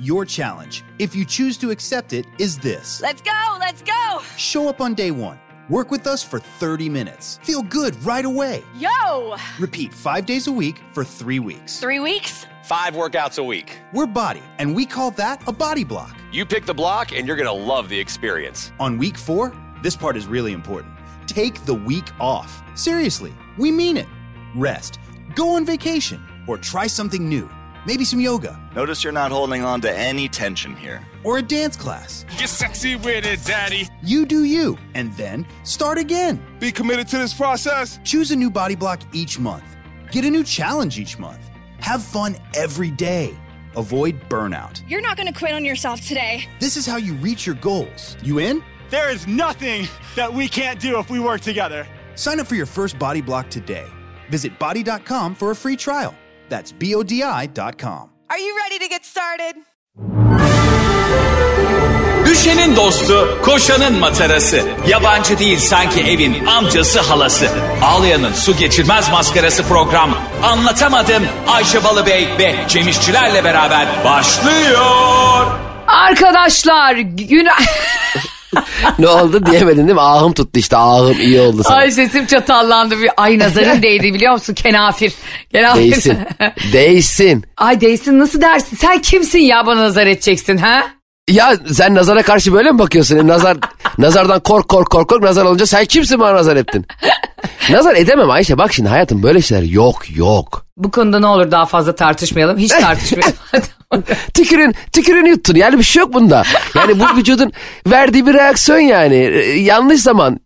your challenge, if you choose to accept it, is this Let's go, let's go. Show up on day one. Work with us for 30 minutes. Feel good right away. Yo! Repeat five days a week for three weeks. Three weeks? Five workouts a week. We're Body, and we call that a body block. You pick the block, and you're going to love the experience. On week four, this part is really important. Take the week off. Seriously, we mean it. Rest, go on vacation, or try something new. Maybe some yoga Notice you're not holding on to any tension here. or a dance class. Get sexy with it, daddy. You do you, and then start again. Be committed to this process. Choose a new body block each month. Get a new challenge each month. Have fun every day. Avoid burnout. You're not gonna quit on yourself today. This is how you reach your goals. You in? There is nothing that we can't do if we work together. Sign up for your first body block today. Visit body.com for a free trial. That's B O D I.com. Are you ready to get started? Düşenin dostu, koşanın matarası. Yabancı değil sanki evin amcası halası. Ağlayanın su geçirmez maskarası program. Anlatamadım Ayşe Balıbey ve Cemişçilerle beraber başlıyor. Arkadaşlar gün... ne oldu diyemedin değil mi? Ahım tuttu işte ahım iyi oldu sana. Ay sesim çatallandı. Bir- Ay nazarın değdi biliyor musun? Kenafir. Kenafir. Değsin. Değsin. Ay değsin nasıl dersin? Sen kimsin ya bana nazar edeceksin ha? Ya sen nazara karşı böyle mi bakıyorsun? E, Nazar nazardan kork kork kork kork nazar olunca sen kimsin bana nazar ettin? Nazar edemem Ayşe bak şimdi hayatım böyle şeyler yok yok. Bu konuda ne olur daha fazla tartışmayalım. Hiç tartışmayalım. Tükürün, tükürün yuttun yani bir şey yok bunda. Yani bu vücudun verdiği bir reaksiyon yani. Ee, yanlış zaman,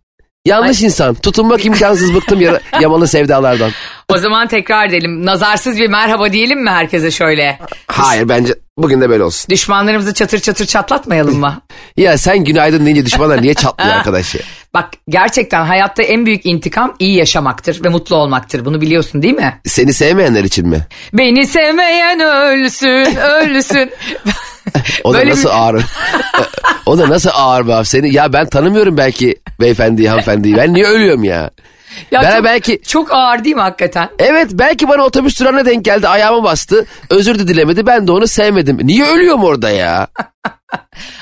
yanlış insan. Tutunmak imkansız bıktım yara- yamalı sevdalardan. o zaman tekrar edelim. Nazarsız bir merhaba diyelim mi herkese şöyle? Hayır bence bugün de böyle olsun. Düşmanlarımızı çatır çatır çatlatmayalım mı? Ya sen günaydın deyince düşmanlar niye çatlıyor arkadaş ya? Bak gerçekten hayatta en büyük intikam iyi yaşamaktır ve mutlu olmaktır. Bunu biliyorsun değil mi? Seni sevmeyenler için mi? Beni sevmeyen ölsün, ölsün. O da Böyle nasıl bir- ağır? o da nasıl ağır be abi seni? Ya ben tanımıyorum belki beyefendiyi, hanımefendiyi. Ben niye ölüyorum ya? Ya ben çok, belki çok ağır değil mi hakikaten? Evet belki bana otobüs durağına denk geldi ayağıma bastı. Özür de dilemedi ben de onu sevmedim. Niye ölüyorum orada ya?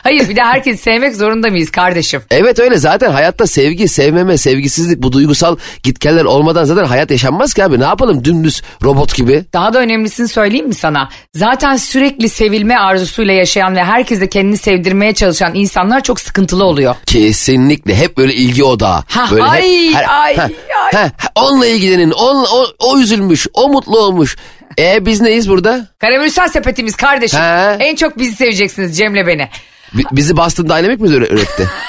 Hayır bir de herkesi sevmek zorunda mıyız kardeşim? Evet öyle zaten hayatta sevgi, sevmeme, sevgisizlik bu duygusal gitgeller olmadan zaten hayat yaşanmaz ki abi. Ne yapalım dümdüz robot gibi? Daha da önemlisini söyleyeyim mi sana? Zaten sürekli sevilme arzusuyla yaşayan ve herkese kendini sevdirmeye çalışan insanlar çok sıkıntılı oluyor. Kesinlikle hep böyle ilgi odağı. Ha, böyle hep- ay, ay, ha, ay. ha, onunla ilgilenin, on, o, o üzülmüş, o mutlu olmuş. E biz neyiz burada? Karamürsel sepetimiz kardeşim. Ha. En çok bizi seveceksiniz Cem'le beni. Bi- bizi Boston Dynamic mi üre- üretti?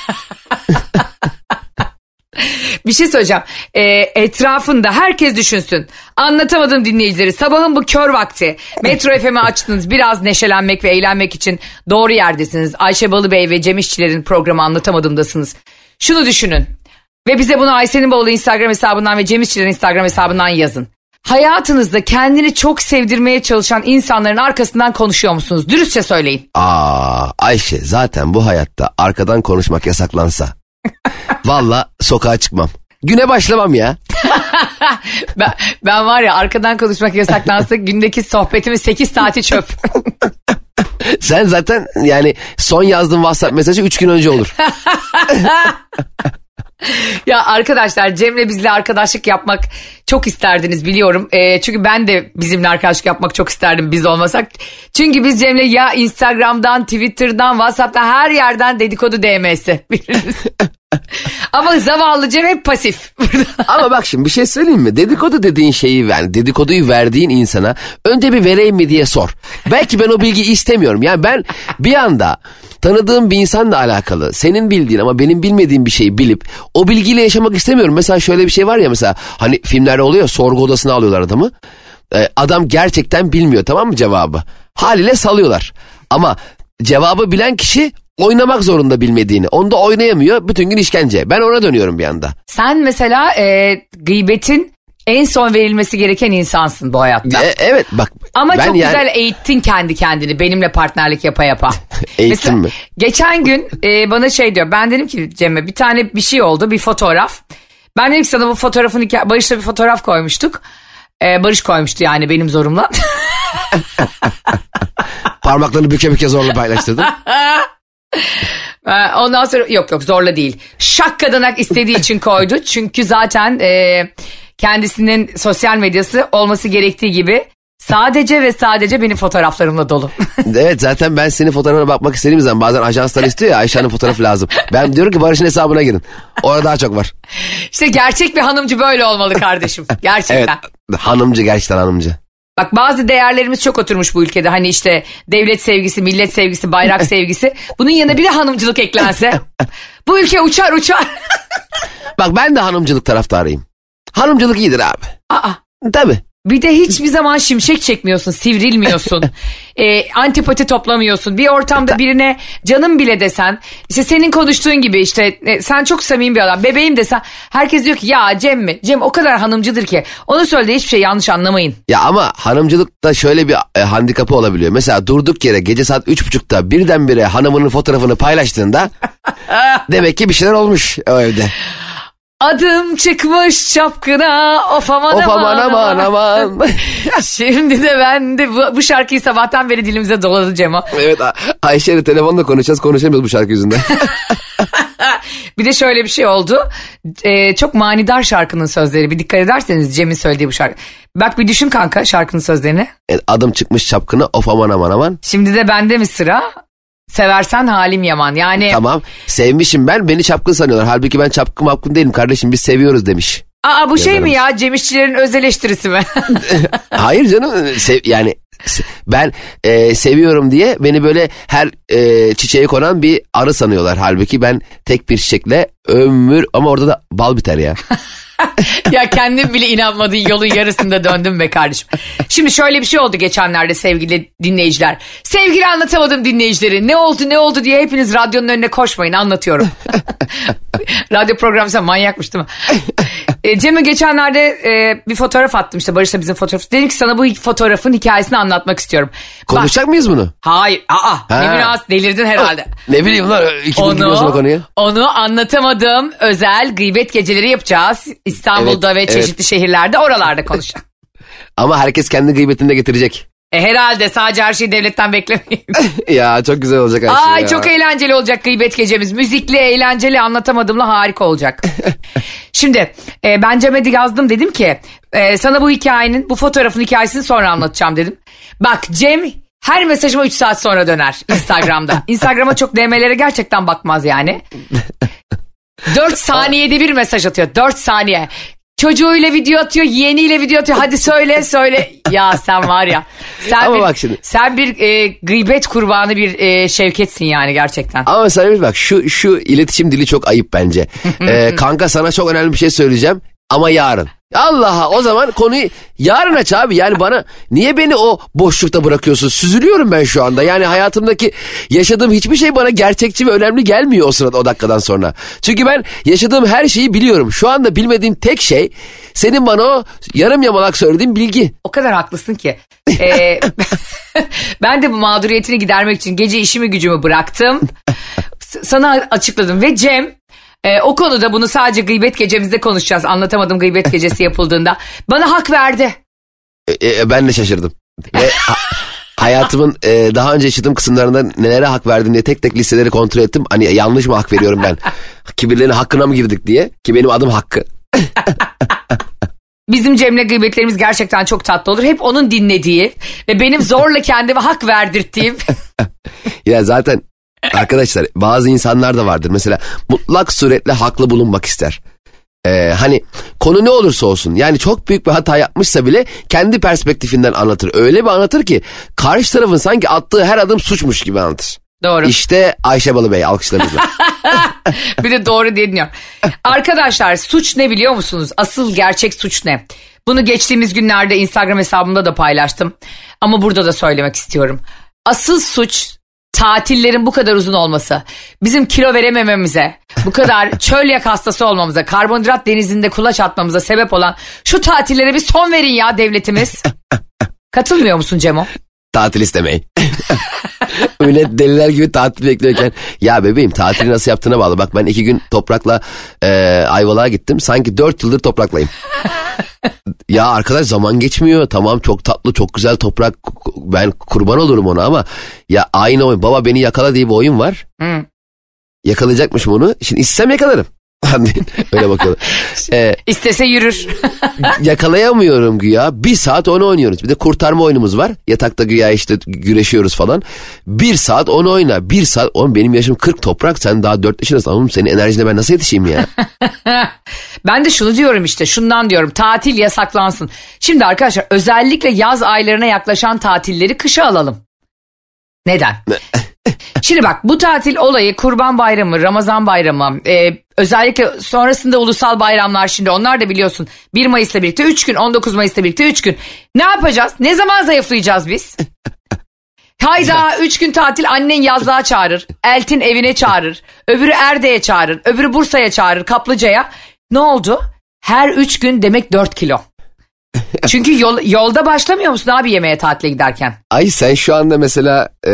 Bir şey söyleyeceğim. Ee, etrafında herkes düşünsün. Anlatamadım dinleyicileri. Sabahın bu kör vakti. Metro FM'i açtınız. Biraz neşelenmek ve eğlenmek için doğru yerdesiniz. Ayşe Balıbey ve Cem İşçilerin programı Anlatamadım'dasınız. Şunu düşünün. Ve bize bunu Ayşe'nin Bavulu Instagram hesabından ve Cem İşçilerin Instagram hesabından yazın. Hayatınızda kendini çok sevdirmeye çalışan insanların arkasından konuşuyor musunuz? Dürüstçe söyleyin. Aa Ayşe zaten bu hayatta arkadan konuşmak yasaklansa. Valla sokağa çıkmam. Güne başlamam ya. Ben, ben var ya arkadan konuşmak yasaklansa gündeki sohbetimin 8 saati çöp. Sen zaten yani son yazdığın WhatsApp mesajı 3 gün önce olur. Ya arkadaşlar Cem'le bizle arkadaşlık yapmak çok isterdiniz biliyorum. Ee, çünkü ben de bizimle arkadaşlık yapmak çok isterdim biz olmasak. Çünkü biz Cem'le ya Instagram'dan, Twitter'dan, WhatsApp'tan her yerden dedikodu DM'si. Ama zavallı Cem hep pasif. Ama bak şimdi bir şey söyleyeyim mi? Dedikodu dediğin şeyi yani dedikoduyu verdiğin insana önce bir vereyim mi diye sor. Belki ben o bilgiyi istemiyorum. Yani ben bir anda tanıdığım bir insanla alakalı senin bildiğin ama benim bilmediğim bir şeyi bilip o bilgiyle yaşamak istemiyorum. Mesela şöyle bir şey var ya mesela hani filmlerde oluyor sorgu odasına alıyorlar adamı. Ee, adam gerçekten bilmiyor tamam mı cevabı? Haliyle salıyorlar. Ama cevabı bilen kişi oynamak zorunda bilmediğini. Onda oynayamıyor bütün gün işkence. Ben ona dönüyorum bir anda. Sen mesela e, gıybetin en son verilmesi gereken insansın bu hayatta. E, evet bak. Ama çok yani- güzel eğittin kendi kendini benimle partnerlik yapa yapa. Eğittim mi? Geçen gün e, bana şey diyor ben dedim ki Cem'e bir tane bir şey oldu bir fotoğraf. Ben dedim ki sana bu fotoğrafın Barış'la bir fotoğraf koymuştuk. E, Barış koymuştu yani benim zorumla. Parmaklarını büke büke zorla paylaştırdım. Ee, Ondan sonra yok yok zorla değil. Şak kadanak istediği için koydu. Çünkü zaten e, kendisinin sosyal medyası olması gerektiği gibi sadece ve sadece benim fotoğraflarımla dolu. evet zaten ben senin fotoğrafına bakmak istediğim zaman bazen ajanslar istiyor ya Ayşe'nin fotoğrafı lazım. Ben diyorum ki Barış'ın hesabına girin. Orada daha çok var. işte gerçek bir hanımcı böyle olmalı kardeşim. Evet Gerçekten. hanımcı gerçekten hanımcı. Bak bazı değerlerimiz çok oturmuş bu ülkede. Hani işte devlet sevgisi, millet sevgisi, bayrak sevgisi. Bunun yanına bir de hanımcılık eklense. bu ülke uçar uçar. Bak ben de hanımcılık taraftarıyım. Hanımcılık iyidir abi. Aa, Tabii. Bir de hiçbir zaman şimşek çekmiyorsun, sivrilmiyorsun. Ee, antipati toplamıyorsun. Bir ortamda birine canım bile desen, işte senin konuştuğun gibi işte e, sen çok samimi bir adam, bebeğim desen herkes diyor ki ya Cem mi? Cem o kadar hanımcıdır ki. Onu söylediği hiçbir şey yanlış anlamayın. Ya ama hanımcılıkta şöyle bir e, handikapı olabiliyor. Mesela durduk yere gece saat üç buçukta birdenbire hanımının fotoğrafını paylaştığında demek ki bir şeyler olmuş o evde. Adım çıkmış çapkına of aman Of aman aman aman. aman. Şimdi de ben de bu, bu şarkıyı sabahtan beri dilimize doladı Cemo. evet A- Ayşe ile telefonla konuşacağız konuşamıyoruz bu şarkı yüzünden. Bir de şöyle bir şey oldu. Ee, çok manidar şarkının sözleri. Bir dikkat ederseniz Cem'in söylediği bu şarkı. Bak bir düşün kanka şarkının sözlerini. Evet, Adım çıkmış çapkına of aman aman aman. Şimdi de bende mi sıra? Seversen halim yaman. Yani Tamam sevmişim ben beni çapkın sanıyorlar. Halbuki ben çapkın mapkın değilim kardeşim biz seviyoruz demiş. aa bu şey mi ya Cem İşçilerin öz eleştirisi mi? Hayır canım sev, yani ben e, seviyorum diye beni böyle her e, çiçeğe konan bir arı sanıyorlar. Halbuki ben tek bir çiçekle ömür ama orada da bal biter ya. ya kendim bile inanmadığın yolun yarısında döndüm be kardeşim. Şimdi şöyle bir şey oldu geçenlerde sevgili dinleyiciler. Sevgili anlatamadım dinleyicileri. Ne oldu ne oldu diye hepiniz radyonun önüne koşmayın anlatıyorum. Radyo programı sen manyakmış değil mi? E, Cem'e geçenlerde e, bir fotoğraf attım işte Barış'la bizim fotoğrafı. Dedim ki sana bu fotoğrafın hikayesini anlatmak istiyorum. Bak- Konuşacak mıyız bunu? hayır aa ne Ha. münasebet delirdin herhalde. Ne bileyim lan o Onu, konuyu. onu anlatamadığım özel gıybet geceleri yapacağız. İstanbul'da Evet, ve evet. çeşitli şehirlerde oralarda konuşacağız. Ama herkes kendi gıybetini de getirecek. E herhalde sadece her şeyi devletten beklemeyin. ya çok güzel olacak Ayşe Ay ya. çok eğlenceli olacak gıybet gecemiz. Müzikli, eğlenceli, anlatamadığımla harika olacak. Şimdi e, ben Cem'e yazdım dedim ki e, sana bu hikayenin, bu fotoğrafın hikayesini sonra anlatacağım dedim. Bak Cem her mesajıma 3 saat sonra döner Instagram'da. Instagram'a çok DM'lere gerçekten bakmaz yani. 4 saniyede bir mesaj atıyor. 4 saniye. Çocuğuyla video atıyor, yeğeniyle video atıyor. Hadi söyle söyle. Ya sen var ya. Sen Ama bir, bak şimdi. Sen bir e, gıybet kurbanı bir e, şevketsin yani gerçekten. Ama mesela bak şu şu iletişim dili çok ayıp bence. Ee, kanka sana çok önemli bir şey söyleyeceğim ama yarın. Allah'a o zaman konuyu yarın aç abi. Yani bana niye beni o boşlukta bırakıyorsun? Süzülüyorum ben şu anda. Yani hayatımdaki yaşadığım hiçbir şey bana gerçekçi ve önemli gelmiyor o sırada o dakikadan sonra. Çünkü ben yaşadığım her şeyi biliyorum. Şu anda bilmediğim tek şey senin bana o yarım yamalak söylediğin bilgi. O kadar haklısın ki. Ee, ben de bu mağduriyetini gidermek için gece işimi gücümü bıraktım. Sana açıkladım ve Cem e, o konuda bunu sadece gıybet gecemizde konuşacağız. Anlatamadım gıybet gecesi yapıldığında. Bana hak verdi. E, e, ben de şaşırdım. Ve ha- hayatımın e, daha önce yaşadığım kısımlarında nelere hak verdim diye tek tek listeleri kontrol ettim. Hani yanlış mı hak veriyorum ben? Kibirlerin hakkına mı girdik diye. Ki benim adım Hakkı. Bizim Cem'le gıybetlerimiz gerçekten çok tatlı olur. Hep onun dinlediği ve benim zorla kendime hak verdirttiğim. Ya zaten arkadaşlar bazı insanlar da vardır. Mesela mutlak suretle haklı bulunmak ister. Ee, hani konu ne olursa olsun yani çok büyük bir hata yapmışsa bile kendi perspektifinden anlatır. Öyle bir anlatır ki karşı tarafın sanki attığı her adım suçmuş gibi anlatır. Doğru. İşte Ayşe Balıbey alkışlarınızla. bir de doğru diye dinliyorum. Arkadaşlar suç ne biliyor musunuz? Asıl gerçek suç ne? Bunu geçtiğimiz günlerde Instagram hesabımda da paylaştım. Ama burada da söylemek istiyorum. Asıl suç tatillerin bu kadar uzun olması. Bizim kilo veremememize, bu kadar çölyak hastası olmamıza, karbonhidrat denizinde kulaç atmamıza sebep olan şu tatillere bir son verin ya devletimiz. Katılmıyor musun Cemo? tatil istemeyin. Millet deliler gibi tatil bekliyorken ya bebeğim tatili nasıl yaptığına bağlı. Bak ben iki gün toprakla e, Ayvalık'a gittim. Sanki dört yıldır topraklayım. Ya arkadaş zaman geçmiyor. Tamam çok tatlı çok güzel toprak ben kurban olurum ona ama ya aynı oyun. Baba beni yakala diye bir oyun var. Hı. Yakalayacakmışım onu. Şimdi istesem yakalarım. Öyle bakıyorlar. Ee, İstese yürür. yakalayamıyorum güya. Bir saat onu oynuyoruz. Bir de kurtarma oyunumuz var. Yatakta güya işte güreşiyoruz falan. Bir saat onu oyna. Bir saat. Oğlum benim yaşım 40 toprak. Sen daha 4 yaşındasın. Oğlum senin enerjine ben nasıl yetişeyim ya? Ben de şunu diyorum işte şundan diyorum tatil yasaklansın. Şimdi arkadaşlar özellikle yaz aylarına yaklaşan tatilleri kışa alalım. Neden? Şimdi bak bu tatil olayı Kurban Bayramı, Ramazan Bayramı, e, özellikle sonrasında ulusal bayramlar şimdi onlar da biliyorsun 1 Mayıs'la birlikte 3 gün, 19 Mayıs'la birlikte 3 gün. Ne yapacağız? Ne zaman zayıflayacağız biz? Hayda 3 gün tatil annen yazlığa çağırır, Eltin evine çağırır, öbürü Erde'ye çağırır, öbürü Bursa'ya çağırır, Kaplıca'ya. Ne oldu? Her 3 gün demek 4 kilo. Çünkü yol, yolda başlamıyor musun abi yemeğe tatile giderken? Ay sen şu anda mesela e,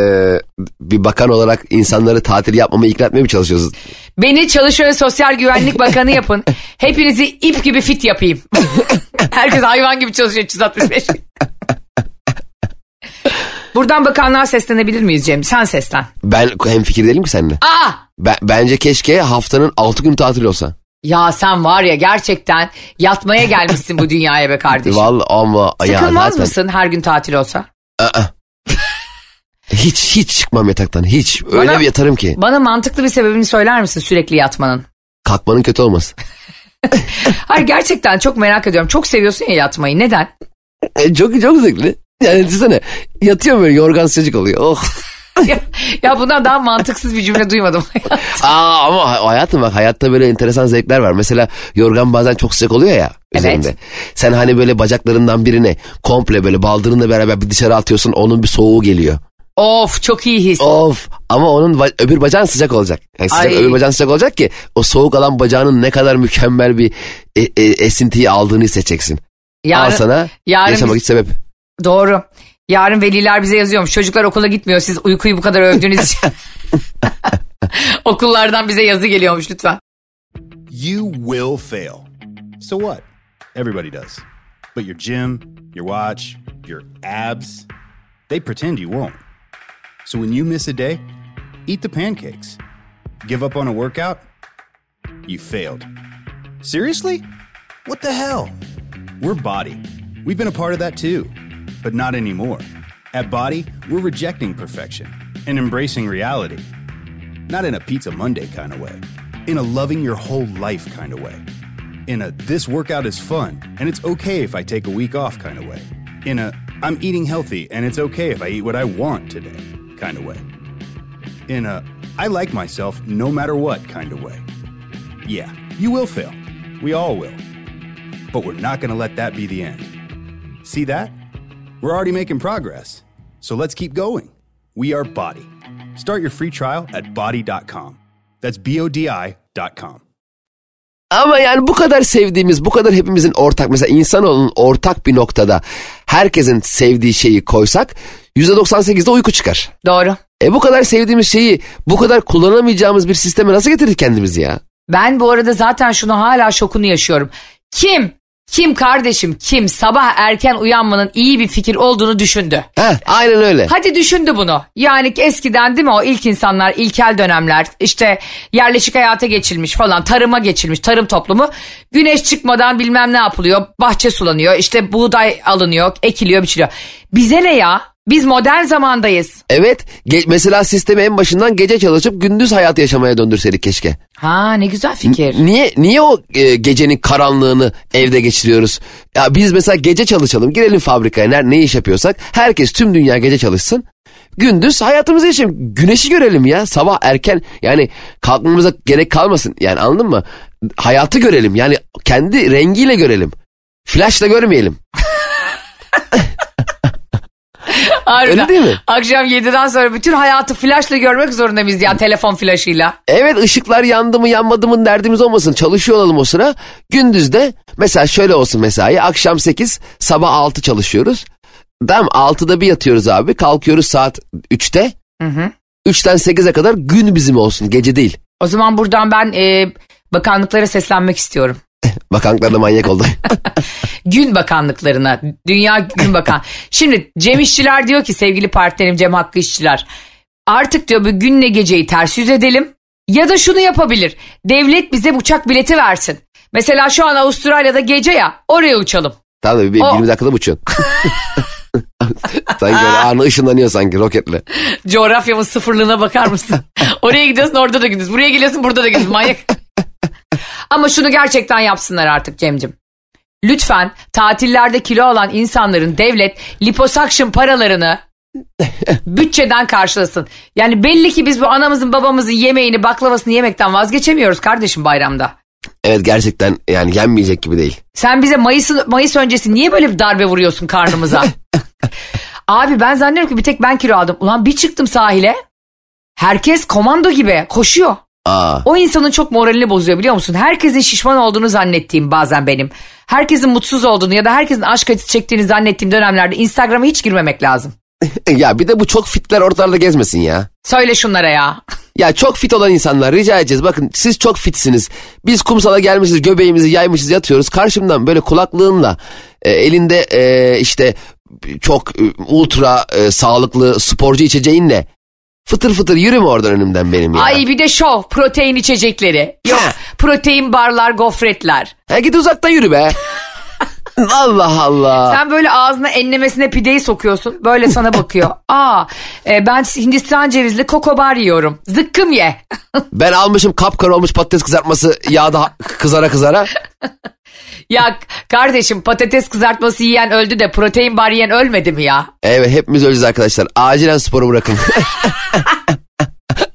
bir bakan olarak insanları tatil yapmama ikna etmeye mi çalışıyorsun? Beni Çalışma ve Sosyal Güvenlik Bakanı yapın. Hepinizi ip gibi fit yapayım. Herkes hayvan gibi çalışıyor 365. Buradan bakanlığa seslenebilir miyiz Cem? Sen seslen. Ben hem fikir değilim ki seninle. Aa! Ben, bence keşke haftanın 6 gün tatil olsa. Ya sen var ya gerçekten yatmaya gelmişsin bu dünyaya be kardeşim. Vallahi ama ya Sıkılmaz zaten mısın her gün tatil olsa? hiç hiç çıkmam yataktan hiç. Öyle Bana- bir yatarım ki. Bana mantıklı bir sebebini söyler misin sürekli yatmanın? Kalkmanın kötü olması. Hayır gerçekten çok merak ediyorum. Çok seviyorsun ya yatmayı. Neden? E, çok çok zevkli. Yani düşünsene yatıyorum böyle yorgan sıcacık oluyor. Oh. Ya, ya bundan daha mantıksız bir cümle duymadım. Aa ama hay- hayatım bak hayatta böyle enteresan zevkler var. Mesela yorgan bazen çok sıcak oluyor ya Evet. üzerinde. Sen hani böyle bacaklarından birine komple böyle baldırınla beraber bir dışarı atıyorsun onun bir soğuğu geliyor. of çok iyi his. Of ama onun ba- öbür bacağın sıcak olacak. Yani sıcak, Ay. öbür bacağın sıcak olacak ki o soğuk alan bacağının ne kadar mükemmel bir e- e- esintiyi aldığını hissedeceksin. Al sana yarın yaşamak biz- için sebep. Doğru. Yarın veliler bize yazıyormuş. Çocuklar okula gitmiyor. Siz uykuyu bu kadar övdüğünüz için. Okullardan bize yazı geliyormuş lütfen. You will fail. So what? Everybody does. But your gym, your watch, your abs, they pretend you won't. So when you miss a day, eat the pancakes. Give up on a workout? You failed. Seriously? What the hell? We're Body. We've been a part of that too, but not anymore. At Body, we're rejecting perfection and embracing reality. Not in a Pizza Monday kind of way, in a loving your whole life kind of way. In a this workout is fun and it's okay if I take a week off kind of way. In a I'm eating healthy and it's okay if I eat what I want today kind of way. In a I like myself no matter what kind of way. Yeah, you will fail. We all will. But we're not going to let that be the end. See that? We're already making progress. So let's keep going. We are Body. Start your free trial at body.com. That's B O D I.com. Ama yani bu kadar sevdiğimiz, bu kadar hepimizin ortak mesela insanoğlunun ortak bir noktada herkesin sevdiği şeyi koysak %98'de uyku çıkar. Doğru. E bu kadar sevdiğimiz şeyi bu kadar kullanamayacağımız bir sisteme nasıl getirdik kendimizi ya? Ben bu arada zaten şunu hala şokunu yaşıyorum. Kim, kim kardeşim kim sabah erken uyanmanın iyi bir fikir olduğunu düşündü. Heh, aynen öyle. Hadi düşündü bunu. Yani eskiden değil mi o ilk insanlar, ilkel dönemler işte yerleşik hayata geçilmiş falan, tarıma geçilmiş, tarım toplumu. Güneş çıkmadan bilmem ne yapılıyor, bahçe sulanıyor, işte buğday alınıyor, ekiliyor, biçiliyor. Bize ne ya? Biz modern zamandayız. Evet ge- mesela sistemi en başından gece çalışıp gündüz hayatı yaşamaya döndürseydik keşke. Ha ne güzel fikir. Niye niye o e, gecenin karanlığını evde geçiriyoruz? Ya biz mesela gece çalışalım, girelim fabrikaya, ne, ne iş yapıyorsak. Herkes tüm dünya gece çalışsın. Gündüz hayatımızı yaşayalım. Güneşi görelim ya. Sabah erken yani kalkmamıza gerek kalmasın. Yani anladın mı? Hayatı görelim. Yani kendi rengiyle görelim. Flashla görmeyelim. Harbiden. Öyle değil mi? Akşam 7'den sonra bütün hayatı flaşla görmek zorunda mıyız ya telefon flaşıyla? Evet ışıklar yandı mı yanmadı mı derdimiz olmasın. Çalışıyor olalım o sıra. Gündüz de mesela şöyle olsun mesai. Akşam 8 sabah 6 çalışıyoruz. Tamam 6'da bir yatıyoruz abi. Kalkıyoruz saat 3'te. Hı hı. 3'ten 8'e kadar gün bizim olsun gece değil. O zaman buradan ben e, bakanlıklara seslenmek istiyorum. Bakanlıklar da manyak oldu. Gün bakanlıklarına. Dünya gün bakan. Şimdi Cem İşçiler diyor ki sevgili partnerim Cem Hakkı İşçiler. Artık diyor bu günle geceyi ters yüz edelim. Ya da şunu yapabilir. Devlet bize uçak bileti versin. Mesela şu an Avustralya'da gece ya oraya uçalım. tamam da bir O- 20 dakikada uçuyorsun? sanki öyle anı ışınlanıyor sanki roketle. Coğrafyamın sıfırlığına bakar mısın? Oraya gidiyorsun orada da gidiyorsun. Buraya geliyorsun burada da gidiyorsun. Manyak. Ama şunu gerçekten yapsınlar artık Cem'cim. Lütfen tatillerde kilo alan insanların devlet liposuction paralarını bütçeden karşılasın. Yani belli ki biz bu anamızın babamızın yemeğini baklavasını yemekten vazgeçemiyoruz kardeşim bayramda. Evet gerçekten yani yenmeyecek gibi değil. Sen bize Mayıs, Mayıs öncesi niye böyle bir darbe vuruyorsun karnımıza? Abi ben zannediyorum ki bir tek ben kilo aldım. Ulan bir çıktım sahile. Herkes komando gibi koşuyor. Aa, O insanın çok moralini bozuyor biliyor musun? Herkesin şişman olduğunu zannettiğim bazen benim. Herkesin mutsuz olduğunu ya da herkesin aşk acısı çektiğini zannettiğim dönemlerde Instagram'a hiç girmemek lazım. ya bir de bu çok fitler ortalarda gezmesin ya. Söyle şunlara ya. Ya çok fit olan insanlar rica edeceğiz. Bakın siz çok fitsiniz. Biz kumsala gelmişiz göbeğimizi yaymışız yatıyoruz. Karşımdan böyle kulaklığınla e, elinde e, işte çok e, ultra e, sağlıklı sporcu içeceğinle fıtır fıtır yürüme oradan önümden benim ya. Ay bir de şov protein içecekleri. Yok Ha. protein barlar gofretler. Ha, git uzakta yürü be. Allah Allah. Sen böyle ağzına enlemesine pideyi sokuyorsun. Böyle sana bakıyor. Aa e, ben Hindistan cevizli kokobar yiyorum. Zıkkım ye. Ben almışım kapkara olmuş patates kızartması yağda kızara kızara. Ya kardeşim patates kızartması yiyen öldü de protein bar yiyen ölmedi mi ya? Evet hepimiz öleceğiz arkadaşlar. Acilen sporu bırakın.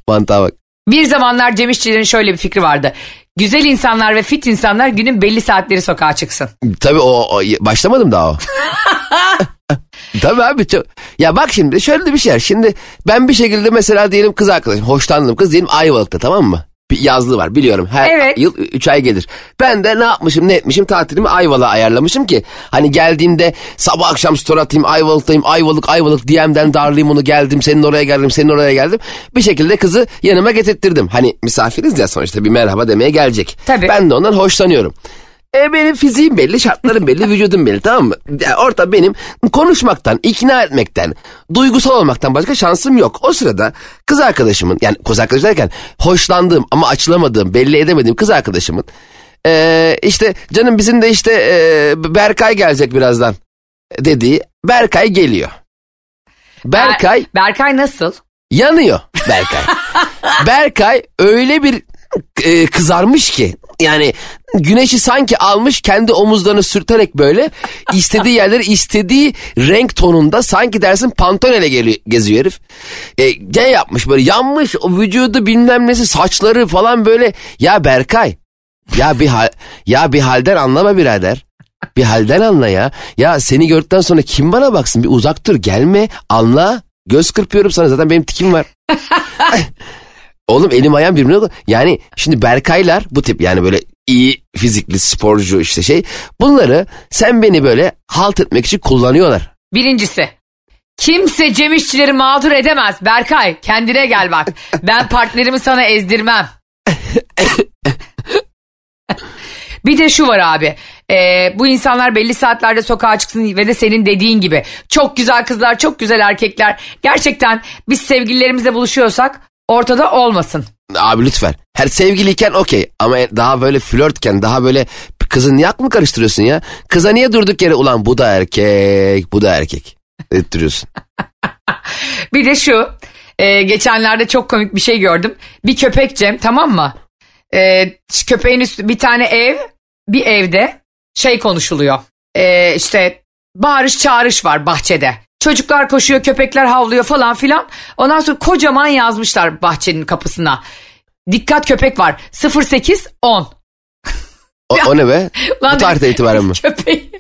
Mantığa bak. Bir zamanlar Cem İşçilerin şöyle bir fikri vardı. Güzel insanlar ve fit insanlar günün belli saatleri sokağa çıksın. Tabii o, o başlamadım daha o. Tabii abi çok. Ya bak şimdi şöyle bir şey var. Şimdi ben bir şekilde mesela diyelim kız arkadaşım hoşlandığım kız diyelim Ayvalık'ta tamam mı? Bir yazlığı var biliyorum her Evet. yıl 3 ay gelir. Ben de ne yapmışım ne etmişim tatilimi Ayvalık'a ayarlamışım ki. Hani geldiğimde sabah akşam story atayım Ayvalık'tayım Ayvalık Ayvalık DM'den darlayayım onu geldim senin oraya geldim senin oraya geldim. Bir şekilde kızı yanıma getirttirdim. Hani misafiriz ya sonuçta bir merhaba demeye gelecek. Tabii. Ben de ondan hoşlanıyorum. E benim fiziğim belli, şartlarım belli, vücudum belli tamam mı? Ya orta benim konuşmaktan, ikna etmekten, duygusal olmaktan başka şansım yok. O sırada kız arkadaşımın, yani kız arkadaş derken hoşlandığım ama açılamadığım, belli edemediğim kız arkadaşımın e, işte canım bizim de işte e, Berkay gelecek birazdan dediği Berkay geliyor. Berkay Ber- Berkay nasıl? yanıyor Berkay. Berkay öyle bir e, kızarmış ki yani güneşi sanki almış kendi omuzlarını sürterek böyle istediği yerleri istediği renk tonunda sanki dersin pantonele geliyor, geziyor herif. E, ne yapmış böyle yanmış o vücudu bilmem nesi saçları falan böyle ya Berkay ya bir hal, ya bir halden anlama birader. Bir halden anla ya. Ya seni gördükten sonra kim bana baksın bir uzak dur gelme anla. Göz kırpıyorum sana zaten benim tikim var. Oğlum elim ayağım birbirine Yani şimdi Berkaylar bu tip yani böyle iyi fizikli sporcu işte şey. Bunları sen beni böyle halt etmek için kullanıyorlar. Birincisi. Kimse Cem İşçileri mağdur edemez. Berkay kendine gel bak. Ben partnerimi sana ezdirmem. Bir de şu var abi. Ee, bu insanlar belli saatlerde sokağa çıksın ve de senin dediğin gibi. Çok güzel kızlar, çok güzel erkekler. Gerçekten biz sevgililerimizle buluşuyorsak ortada olmasın. Abi lütfen. Her sevgiliyken okey ama daha böyle flörtken daha böyle kızın niye aklını karıştırıyorsun ya? Kıza niye durduk yere ulan bu da erkek bu da erkek ettiriyorsun. Bir de şu. e, geçenlerde çok komik bir şey gördüm. Bir köpek Cem tamam mı? E, köpeğin üstü bir tane ev bir evde şey konuşuluyor. E, işte bağırış çağırış var bahçede. Çocuklar koşuyor köpekler havlıyor falan filan. Ondan sonra kocaman yazmışlar bahçenin kapısına. Dikkat köpek var 08 10. O, o ne be? Ulan bu tarihten dedim, itibaren mi? Köpeği,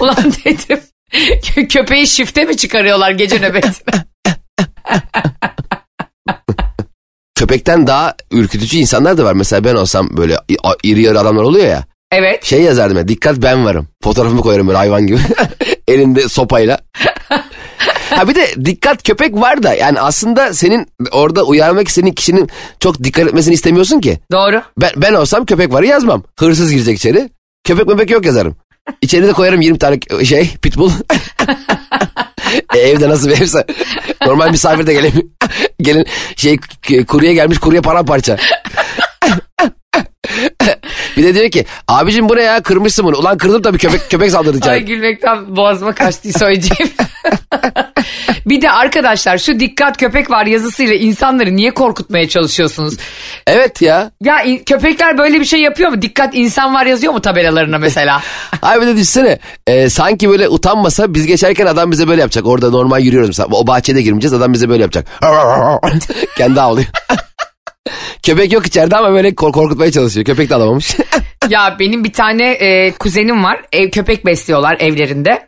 ulan dedim. kö- Köpeği şifte mi çıkarıyorlar gece nöbetine? Köpekten daha ürkütücü insanlar da var. Mesela ben olsam böyle iri yarı adamlar oluyor ya. Evet. Şey yazardım ya dikkat ben varım. Fotoğrafımı koyarım böyle hayvan gibi. Elinde sopayla. Ha bir de dikkat köpek var da yani aslında senin orada uyarmak istediğin kişinin çok dikkat etmesini istemiyorsun ki. Doğru. Ben, ben olsam köpek varı yazmam. Hırsız girecek içeri. Köpek mebek yok yazarım. İçeri de koyarım 20 tane şey pitbull. E, evde nasıl bir evse. Normal misafir de gelin. gelin şey kurye gelmiş kurye paramparça. bir de diyor ki abicim bu ne ya kırmışsın bunu. Ulan kırdım tabii köpek köpek saldırdı Ay gülmekten boğazıma kaçtı söyleyeceğim. bir de arkadaşlar şu dikkat köpek var yazısıyla insanları niye korkutmaya çalışıyorsunuz? Evet ya. Ya in- köpekler böyle bir şey yapıyor mu? Dikkat insan var yazıyor mu tabelalarına mesela? Ay bir de düşünsene e, sanki böyle utanmasa biz geçerken adam bize böyle yapacak. Orada normal yürüyoruz mesela. O bahçede girmeyeceğiz adam bize böyle yapacak. Kendi ağlıyor. Köpek yok içeride ama böyle kork- korkutmaya çalışıyor. Köpek de alamamış. ya benim bir tane e, kuzenim var. Ev, köpek besliyorlar evlerinde.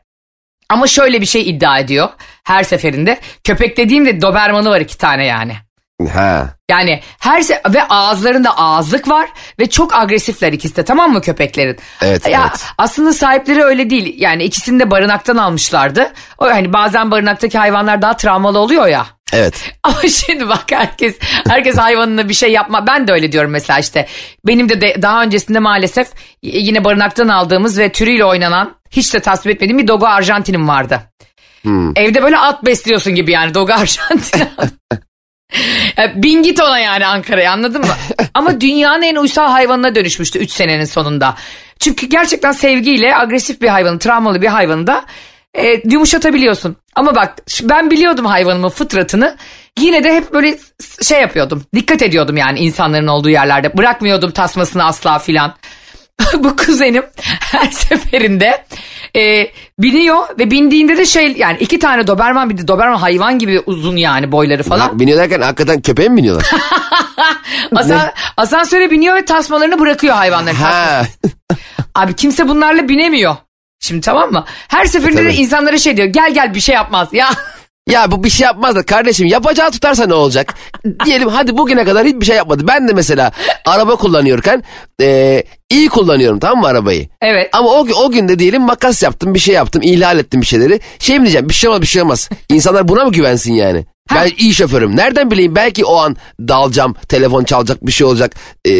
Ama şöyle bir şey iddia ediyor her seferinde. Köpek dediğimde Doberman'ı var iki tane yani. ha. Yani her se- ve ağızlarında ağızlık var ve çok agresifler ikisi de tamam mı köpeklerin? Evet, ya evet. aslında sahipleri öyle değil. Yani ikisini de barınaktan almışlardı. O hani bazen barınaktaki hayvanlar daha travmalı oluyor ya. Evet. Ama şimdi bak herkes herkes hayvanına bir şey yapma. Ben de öyle diyorum mesela işte. Benim de, de daha öncesinde maalesef yine barınaktan aldığımız ve türüyle oynanan hiç de tasvip etmediğim bir Dogo Arjantin'im vardı. Evde böyle at besliyorsun gibi yani Dogo Arjantin. Bin git ona yani Ankara'ya anladın mı? Ama dünyanın en uysal hayvanına dönüşmüştü 3 senenin sonunda. Çünkü gerçekten sevgiyle agresif bir hayvanı, travmalı bir hayvanı da e, yumuşatabiliyorsun. Ama bak ben biliyordum hayvanımın fıtratını. Yine de hep böyle şey yapıyordum. Dikkat ediyordum yani insanların olduğu yerlerde. Bırakmıyordum tasmasını asla filan. Bu kuzenim her seferinde e, biniyor ve bindiğinde de şey yani iki tane Doberman bir de Doberman hayvan gibi uzun yani boyları falan. Ha, biniyor derken hakikaten köpeğe mi biniyorlar? Asa- asansöre biniyor ve tasmalarını bırakıyor hayvanların ha. tasmasız. Abi kimse bunlarla binemiyor. Şimdi tamam mı? Her seferinde de Tabii. insanlara şey diyor gel gel bir şey yapmaz. Ya Ya bu bir şey yapmaz da kardeşim yapacağı tutarsa ne olacak? Diyelim hadi bugüne kadar hiçbir şey yapmadı. Ben de mesela araba kullanıyorken e, iyi kullanıyorum tamam mı arabayı? evet. Ama o, o gün de diyelim makas yaptım bir şey yaptım ihlal ettim bir şeyleri. Şey mi diyeceğim bir şey olmaz bir şey olmaz. İnsanlar buna mı güvensin yani? Ben iyi şoförüm. Nereden bileyim belki o an dalacağım, telefon çalacak, bir şey olacak, e,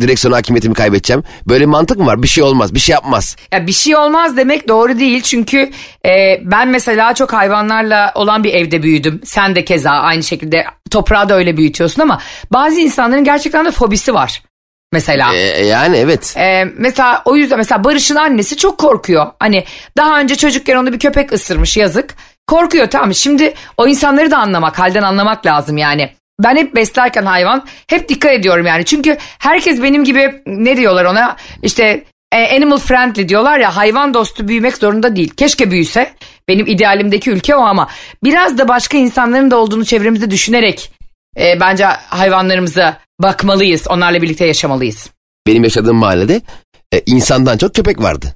direksiyon hakimiyetimi kaybedeceğim. Böyle mantık mı var? Bir şey olmaz, bir şey yapmaz. Ya bir şey olmaz demek doğru değil çünkü e, ben mesela çok hayvanlarla olan bir evde büyüdüm. Sen de keza aynı şekilde toprağı da öyle büyütüyorsun ama bazı insanların gerçekten de fobisi var. Mesela. E, yani evet. Ee, mesela o yüzden mesela Barış'ın annesi çok korkuyor. Hani daha önce çocukken onu bir köpek ısırmış yazık. Korkuyor tamam şimdi o insanları da anlamak halden anlamak lazım yani. Ben hep beslerken hayvan hep dikkat ediyorum yani. Çünkü herkes benim gibi ne diyorlar ona işte e, animal friendly diyorlar ya hayvan dostu büyümek zorunda değil. Keşke büyüse benim idealimdeki ülke o ama biraz da başka insanların da olduğunu çevremizde düşünerek e, bence hayvanlarımıza bakmalıyız. Onlarla birlikte yaşamalıyız. Benim yaşadığım mahallede e, insandan çok köpek vardı.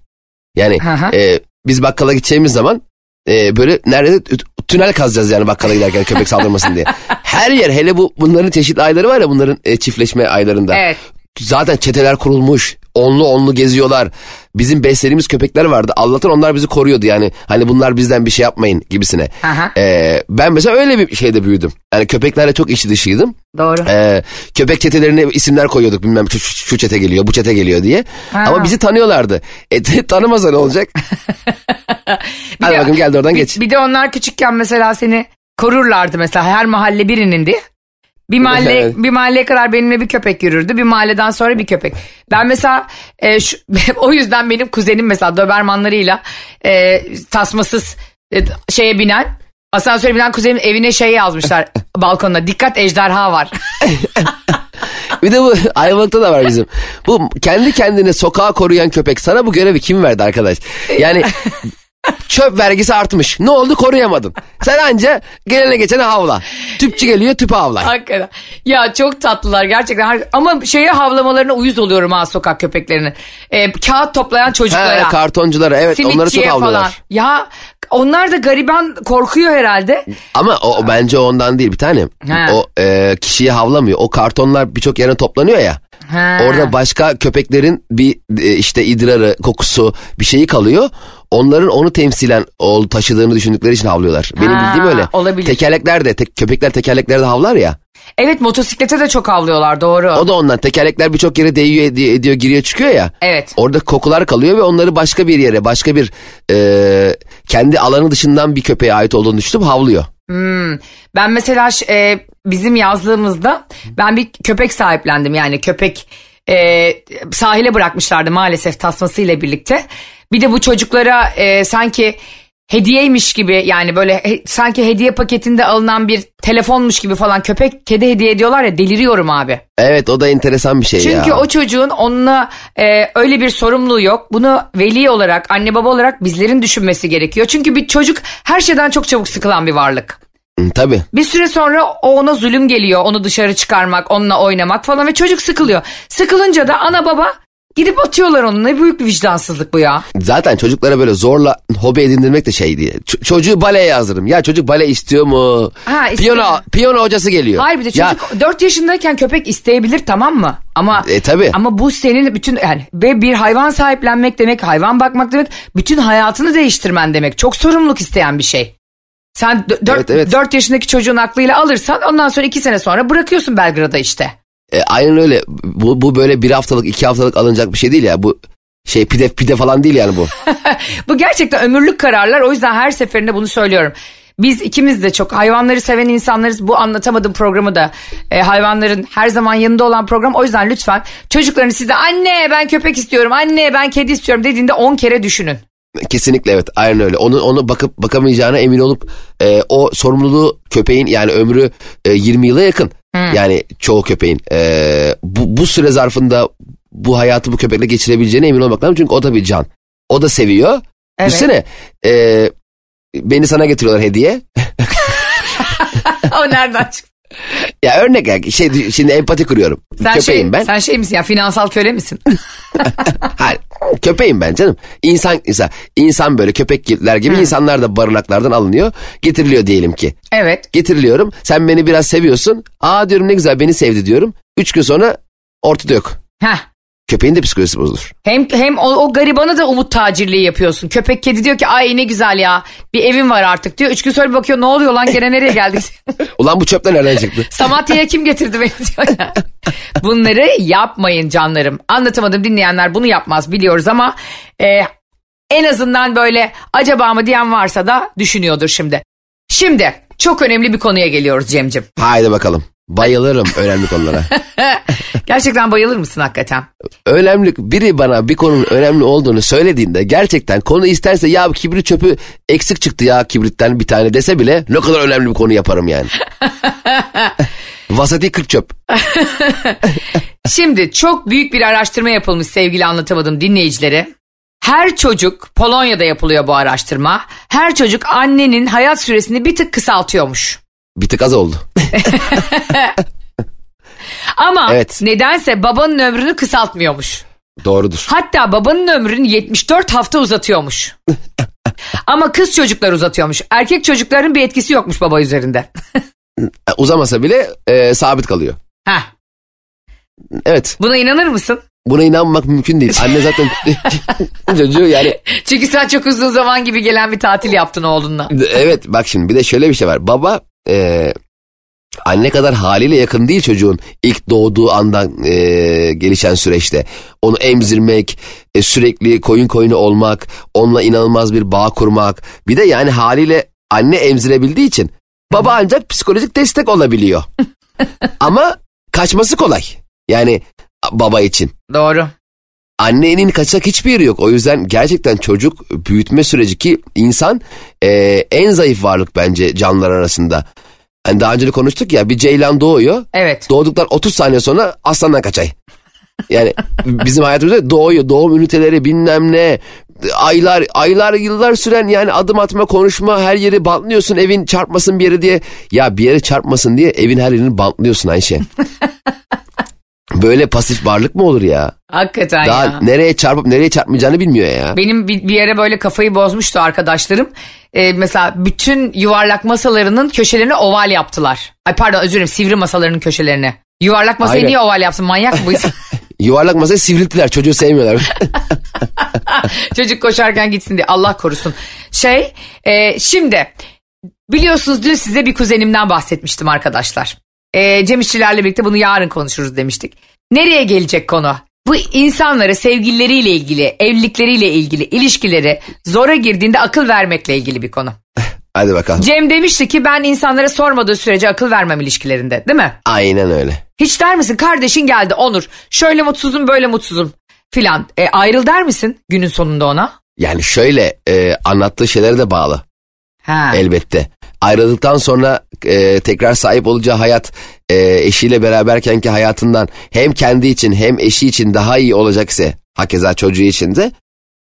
Yani e, biz bakkala gideceğimiz zaman e, böyle neredeyse tü- tünel kazacağız yani bakkala giderken köpek saldırmasın diye. Her yer hele bu bunların çeşitli ayları var ya bunların e, çiftleşme aylarında. Evet. Zaten çeteler kurulmuş. Onlu onlu geziyorlar. Bizim beslediğimiz köpekler vardı. Allah'tan onlar bizi koruyordu yani. Hani bunlar bizden bir şey yapmayın gibisine. Aha. Ee, ben mesela öyle bir şeyde büyüdüm. Yani köpeklerle çok içi dışıydım. Doğru. Ee, köpek çetelerine isimler koyuyorduk bilmem şu, şu, şu çete geliyor bu çete geliyor diye. Ha. Ama bizi tanıyorlardı. E tanımasa ne olacak? Hadi de- bakayım gel oradan bir, geç. bir de onlar küçükken mesela seni korurlardı mesela her mahalle birinindi. Bir mahalle Evet. bir mahalleye kadar benimle bir köpek yürürdü. Bir mahalleden sonra bir köpek. Ben mesela e, şu, o yüzden benim kuzenim mesela Dobermanlarıyla e, tasmasız e, şeye binen asansöre binen kuzenim evine şey yazmışlar balkonuna. Dikkat ejderha var. Bir de bu Ayvalık'ta da var bizim. Bu kendi kendine sokağa koruyan köpek sana bu görevi kim verdi arkadaş? Yani çöp vergisi artmış. Ne oldu koruyamadın. Sen anca gelene geçene havla. Tüpçü geliyor tüpü havla. Hakikaten. Ya çok tatlılar gerçekten. Ama şeye havlamalarına uyuz oluyorum ha sokak köpeklerinin. E, kağıt toplayan çocuklara. Ha, kartonculara evet onları çok havlıyorlar. falan. Ya onlar da gariban korkuyor herhalde. Ama o, o bence ondan değil bir tanem. Ha. O e, kişiyi havlamıyor. O kartonlar birçok yerine toplanıyor ya. Ha. Orada başka köpeklerin bir e, işte idrarı, kokusu bir şeyi kalıyor. Onların onu temsilen ol taşıdığını düşündükleri için havlıyorlar. Benim Ha, bildiğim öyle. olabilir. Tekerlekler de tek, köpekler tekerleklerde havlar ya. Evet motosiklete de çok havlıyorlar doğru. O da ondan. Tekerlekler birçok yere değiyor ediyor, ediyor, giriyor çıkıyor ya. Evet. Orada kokular kalıyor ve onları başka bir yere başka bir e, kendi alanı dışından bir köpeğe ait olduğunu düşünüp havlıyor. Hmm. Ben mesela e, bizim yazlığımızda ben bir köpek sahiplendim. Yani köpek e, sahile bırakmışlardı maalesef tasmasıyla birlikte. Bir de bu çocuklara e, sanki hediyeymiş gibi yani böyle he- sanki hediye paketinde alınan bir telefonmuş gibi falan köpek kedi hediye ediyorlar ya deliriyorum abi. Evet o da enteresan bir şey ya. Çünkü o çocuğun onunla e, öyle bir sorumluluğu yok. Bunu veli olarak, anne baba olarak bizlerin düşünmesi gerekiyor. Çünkü bir çocuk her şeyden çok çabuk sıkılan bir varlık. Tabii. Bir süre sonra o ona zulüm geliyor. Onu dışarı çıkarmak, onunla oynamak falan ve çocuk sıkılıyor. Sıkılınca da ana baba gidip atıyorlar onu. Ne büyük bir vicdansızlık bu ya. Zaten çocuklara böyle zorla hobi edindirmek de şey diye. Ç- çocuğu baleye yazdırırım. Ya çocuk bale istiyor mu? Ha, istiyor. piyano, piyano hocası geliyor. Hayır bir de Ya, çocuk 4 yaşındayken köpek isteyebilir tamam mı? Ama E, tabii. ama bu senin bütün yani ve bir hayvan sahiplenmek demek, hayvan bakmak demek, bütün hayatını değiştirmen demek. Çok sorumluluk isteyen bir şey. Sen 4 Evet, evet. yaşındaki çocuğun aklıyla alırsan ondan sonra 2 sene sonra bırakıyorsun Belgrad'a işte. E, aynen öyle. Bu, bu böyle bir haftalık iki haftalık alınacak bir şey değil ya. Bu şey pide pide falan değil yani bu. Bu gerçekten ömürlük kararlar. O yüzden her seferinde bunu söylüyorum. Biz ikimiz de çok hayvanları seven insanlarız. Bu anlatamadım programı da e, hayvanların her zaman yanında olan program. O yüzden lütfen çocuklarını size anne ben köpek istiyorum, anne ben kedi istiyorum dediğinde 10 kere düşünün. Kesinlikle evet aynen öyle. Onu onu bakıp bakamayacağına emin olup e, o sorumluluğu köpeğin yani ömrü e, 20 yıla yakın. Yani çoğu köpeğin e, bu, bu süre zarfında bu hayatı bu köpekle geçirebileceğine emin olmak lazım. Çünkü o da bir can. O da seviyor. Evet. Düşünsene e, beni sana getiriyorlar hediye. o nereden çıktı? Ya örnek şey şimdi empati kuruyorum. Sen köpeğim şey, ben. Sen şey misin ya finansal köle misin? Hayır, köpeğim ben canım. İnsan insan, insan böyle köpekler gibi insanlar da barınaklardan alınıyor. Getiriliyor diyelim ki. evet. Getiriliyorum. Sen beni biraz seviyorsun. Aa diyorum ne güzel beni sevdi diyorum. Üç gün sonra ortada yok. Heh. Köpeğin de psikolojisi bozulur. Hem hem o, o garibana da umut tacirliği yapıyorsun. Köpek kedi diyor ki ay ne güzel ya bir evim var artık diyor. Üç gün sonra bakıyor ne oluyor lan gene nereye geldik? Ulan bu çöpler nereden çıktı? Samatya'ya kim getirdi beni diyor ya. Bunları yapmayın canlarım. Anlatamadım dinleyenler bunu yapmaz biliyoruz ama e, en azından böyle acaba mı diyen varsa da düşünüyordur şimdi. Şimdi çok önemli bir konuya geliyoruz Cemcim. Haydi bakalım. Bayılırım önemli konulara. Gerçekten bayılır mısın hakikaten? önemli biri bana bir konunun önemli olduğunu söylediğinde gerçekten konu isterse ya kibrit çöpü eksik çıktı ya kibritten bir tane dese bile ne kadar önemli bir konu yaparım yani. Vasati 40 çöp. Şimdi çok büyük bir araştırma yapılmış sevgili anlatamadım dinleyicileri. Her çocuk Polonya'da yapılıyor bu araştırma. Her çocuk annenin hayat süresini bir tık kısaltıyormuş. Bir tık az oldu. Ama Evet. nedense babanın ömrünü kısaltmıyormuş. Doğrudur. Hatta babanın ömrünü 74 hafta uzatıyormuş. Ama kız çocuklar uzatıyormuş. Erkek çocukların bir etkisi yokmuş baba üzerinde. E, Uzamasa bile e, sabit kalıyor. Heh, Evet buna inanır mısın? buna inanmak mümkün değil. Anne zaten çocuğu yani Çünkü sen çok uzun zaman gibi gelen bir tatil yaptın oğlunla. evet bak şimdi bir de şöyle bir şey var. Baba e, anne kadar haliyle yakın değil çocuğun ilk doğduğu andan e, gelişen süreçte. Onu emzirmek, e, sürekli koyun koyunu olmak, onunla inanılmaz bir bağ kurmak. Bir de yani haliyle anne emzirebildiği için baba ancak psikolojik destek olabiliyor. Ama kaçması kolay. Yani baba için. Doğru. Annenin kaçacak hiçbir yeri yok. O yüzden gerçekten çocuk büyütme süreci ki insan e, en zayıf varlık bence canlılar arasında. Hani daha önce de konuştuk ya bir ceylan doğuyor. Evet. Doğduktan 30 saniye sonra aslandan kaçay. Yani bizim hayatımızda doğuyor. Doğum üniteleri bilmem ne. Aylar aylar yıllar süren yani adım atma konuşma her yeri bantlıyorsun evin çarpmasın bir yere diye. Ya bir yere çarpmasın diye evin her yerini bantlıyorsun Ayşe. Böyle pasif varlık mı olur ya? Hakikaten Daha ya. nereye çarpıp nereye çarpmayacağını bilmiyor ya. Benim bir, bir yere böyle kafayı bozmuştu arkadaşlarım. Ee, mesela bütün yuvarlak masalarının köşelerini oval yaptılar. Ay pardon özür dilerim sivri masalarının köşelerini. Yuvarlak masayı Aynen. niye oval yapsın manyak mı bu insan? Yuvarlak masayı sivrilttiler çocuğu sevmiyorlar. Çocuk koşarken gitsin diye Allah korusun. Şey e, şimdi biliyorsunuz dün size bir kuzenimden bahsetmiştim arkadaşlar. E, Cem İşçilerle birlikte bunu yarın konuşuruz demiştik. Nereye gelecek konu? Bu insanları sevgilileriyle ilgili, evlilikleriyle ilgili, ilişkileri zora girdiğinde akıl vermekle ilgili bir konu. Hadi bakalım. Cem demişti ki ben insanlara sormadığı sürece akıl vermem ilişkilerinde değil mi? Aynen öyle. Hiç der misin kardeşin geldi Onur şöyle mutsuzum böyle mutsuzum filan. E, ayrıl der misin günün sonunda ona? Yani şöyle e, anlattığı şeylere de bağlı Ha. elbette. Ayrıldıktan sonra e, tekrar sahip olacağı hayat e, eşiyle beraberkenki hayatından hem kendi için hem eşi için daha iyi olacak ise hakeza çocuğu için de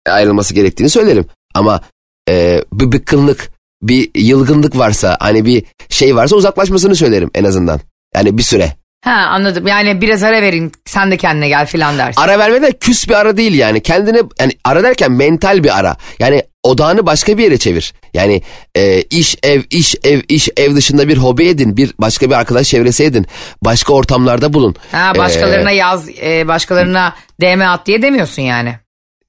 ayrılması gerektiğini söylerim. Ama e, bir bıkkınlık, bir yılgınlık varsa hani bir şey varsa uzaklaşmasını söylerim en azından. Yani bir süre. Ha anladım yani biraz ara verin sen de kendine gel filan dersin. Ara verme de küs bir ara değil yani. Kendine yani ara derken mental bir ara. Yani odağını başka bir yere çevir. Yani e, iş ev iş ev iş ev dışında bir hobi edin. Bir başka bir arkadaş çevresi edin. Başka ortamlarda bulun. Ha başkalarına Ee, yaz e, başkalarına DM at diye demiyorsun yani.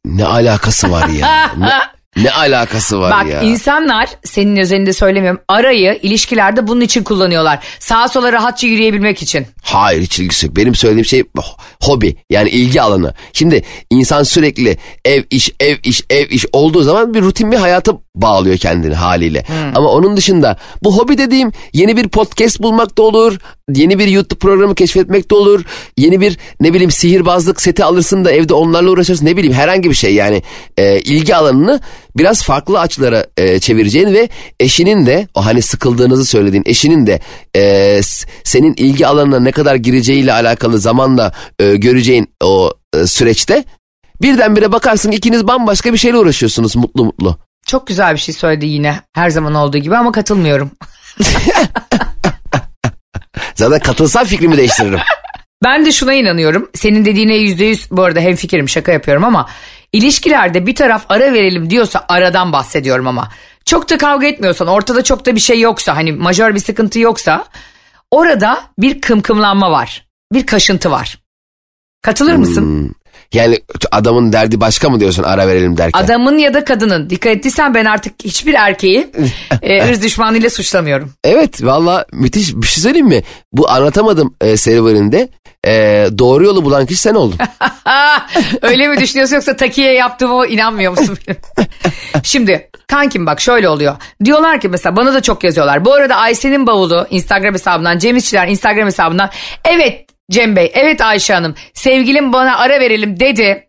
ne alakası var ya? ne, ne alakası var Bak ya? insanlar senin özelinde söylemiyorum arayı ilişkilerde bunun için kullanıyorlar. Sağa sola rahatça yürüyebilmek için. Hayır hiç ilgisi yok. Benim söylediğim şey ho- hobi yani ilgi alanı. Şimdi insan sürekli ev iş ev iş ev iş olduğu zaman bir rutin bir hayata bağlıyor kendini haliyle. Ama onun dışında bu hobi dediğim yeni bir podcast bulmak da olur. Yeni bir YouTube programı keşfetmek de olur. Yeni bir ne bileyim sihirbazlık seti alırsın da evde onlarla uğraşırsın. Ne bileyim herhangi bir şey yani e, ilgi alanını biraz farklı açılara e, çevireceğin ve eşinin de o hani sıkıldığınızı söylediğin eşinin de e, senin ilgi alanına ne kadar gireceğiyle alakalı zamanla e, göreceğin o e, süreçte birdenbire bakarsın ikiniz bambaşka bir şeyle uğraşıyorsunuz mutlu mutlu. Çok güzel bir şey söyledi yine her zaman olduğu gibi ama katılmıyorum. Zaten katılsam fikrimi değiştiririm. Ben de şuna inanıyorum. Senin dediğine yüzde yüz bu arada hemfikirim şaka yapıyorum ama ilişkilerde bir taraf ara verelim diyorsa aradan bahsediyorum ama. Çok da kavga etmiyorsan ortada çok da bir şey yoksa hani majör bir sıkıntı yoksa orada bir kımkımlanma var. Bir kaşıntı var. Katılır mısın? Yani adamın derdi başka mı diyorsun ara verelim derken? Adamın ya da kadının dikkat ettiysen ben artık hiçbir erkeği e, ırz düşmanıyla suçlamıyorum. Evet valla müthiş bir şey söyleyeyim mi? Bu anlatamadım e, serüveninde e, doğru yolu bulan kişi sen oldun. Öyle mi düşünüyorsun yoksa takiye yaptığıma inanmıyor musun? Şimdi kankim bak şöyle oluyor. Diyorlar ki mesela bana da çok yazıyorlar. Bu arada Ayşe'nin bavulu Instagram hesabından Cem İşçiler Instagram hesabından evet Cem Bey evet Ayşe Hanım sevgilim bana ara verelim dedi.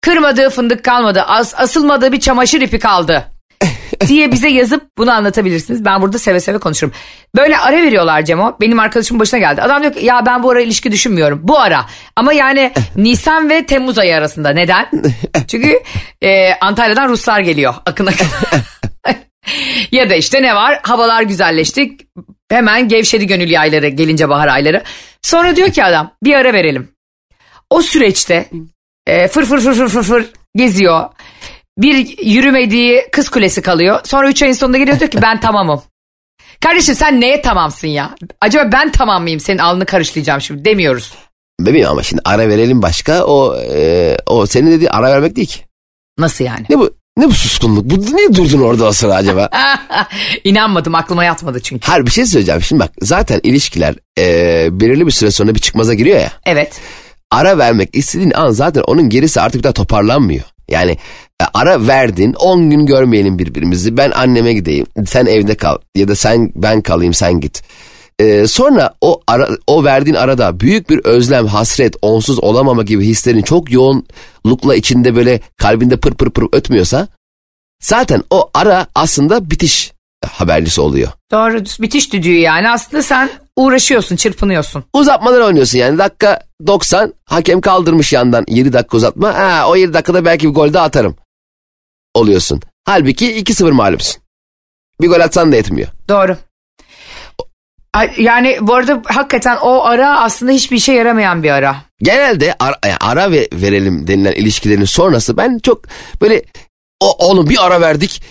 Kırmadığı fındık kalmadı as- asılmadığı bir çamaşır ipi kaldı. diye bize yazıp bunu anlatabilirsiniz. Ben burada seve seve konuşurum. Böyle ara veriyorlar Cemo. Benim arkadaşımın başına geldi. Adam diyor ki ya ben bu ara ilişki düşünmüyorum. Bu ara. Ama yani Nisan ve Temmuz ayı arasında. Neden? Çünkü e, Antalya'dan Ruslar geliyor. Akın akın. ya da işte ne var? Havalar güzelleşti. Hemen gevşedi gönül yayları gelince bahar ayları. Sonra diyor ki adam bir ara verelim. O süreçte e, fır fır fır fır fır fır geziyor. Bir yürümediği kız kulesi kalıyor. Sonra 3 ayın sonunda geliyor diyor ki ben tamamım. Kardeşim sen neye tamamsın ya? Acaba ben tamam mıyım? Senin alnını karışlayacağım şimdi demiyoruz. Bebeğim ama şimdi ara verelim başka o e, o senin dediğin ara vermek değil ki. Nasıl yani? Ne bu ne bu suskunluk? Bu niye durdun orada o sıra acaba? İnanmadım aklıma yatmadı çünkü. Hayır bir şey söyleyeceğim. Şimdi bak zaten ilişkiler e, belirli bir süre sonra bir çıkmaza giriyor ya. Evet. Ara vermek istediğin an zaten onun gerisi artık bir daha toparlanmıyor. Yani e, ara verdin 10 gün görmeyelim birbirimizi ben anneme gideyim sen evde kal ya da sen ben kalayım sen git. E, sonra o ara, o verdiğin arada büyük bir özlem, hasret, onsuz olamama gibi hislerin çok yoğunlukla içinde böyle kalbinde pır pır pır ötmüyorsa zaten o ara aslında bitiş habercisi oluyor. Doğru bitiş düdüğü yani aslında sen uğraşıyorsun çırpınıyorsun. Uzatmalar oynuyorsun yani dakika 90 hakem kaldırmış yandan 7 dakika uzatma. Ha, o 7 dakikada belki bir gol daha atarım oluyorsun. Halbuki 2-0 mağlupsun. Bir gol atsan da yetmiyor. Doğru. Yani bu arada hakikaten o ara aslında hiçbir işe yaramayan bir ara. Genelde ara, yani ara ve verelim denilen ilişkilerin sonrası ben çok böyle o, oğlum bir ara verdik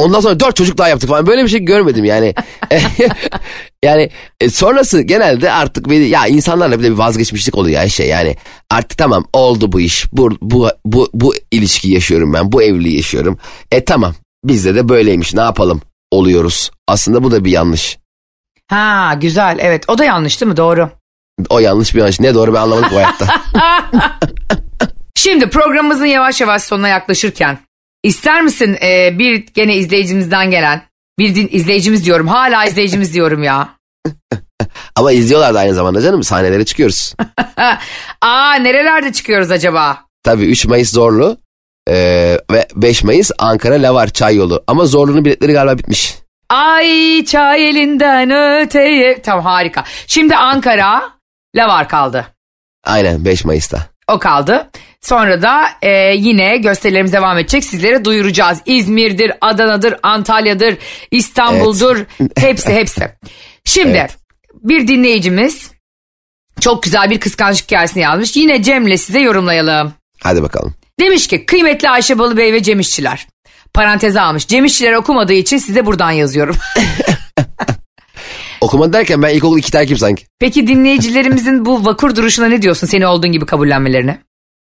Ondan sonra dört çocuk daha yaptık falan. Böyle bir şey görmedim yani. yani e, sonrası genelde artık bir, ya insanlarla bir de bir vazgeçmişlik oluyor ya şey yani. Artık tamam oldu bu iş. Bu, bu, bu, bu ilişkiyi yaşıyorum ben. Bu evliliği yaşıyorum. E tamam bizde de böyleymiş ne yapalım oluyoruz. Aslında bu da bir yanlış. Ha güzel evet o da yanlış değil mi doğru. O yanlış bir yanlış. Ne doğru ben anlamadım bu hayatta. Şimdi programımızın yavaş yavaş sonuna yaklaşırken ister misin e, bir gene izleyicimizden gelen bir din izleyicimiz diyorum hala izleyicimiz diyorum ya. Ama izliyorlar da aynı zamanda canım sahnelere çıkıyoruz. Aa nerelerde çıkıyoruz acaba? Tabii 3 Mayıs Zorlu e, ve 5 Mayıs Ankara Lavar Çay Yolu. Ama Zorlu'nun biletleri galiba bitmiş. Ay çay elinden öteye. Tamam harika. Şimdi Ankara Lavar kaldı. Aynen 5 Mayıs'ta. O kaldı. Sonra da e, yine gösterilerimiz devam edecek. Sizlere duyuracağız. İzmir'dir, Adana'dır, Antalya'dır, İstanbul'dur. Hepsi hepsi. Şimdi Evet. bir dinleyicimiz çok güzel bir kıskançlık hikayesini yazmış. Yine Cem'le size yorumlayalım. Hadi bakalım. Demiş ki kıymetli Ayşe Balıbey ve Cem İşçiler. Paranteze almış. Cem İşçiler okumadığı için size buradan yazıyorum. Okumadı derken ben ilkokul iki terkim sanki. Peki dinleyicilerimizin bu vakur duruşuna ne diyorsun? Seni olduğun gibi kabullenmelerine.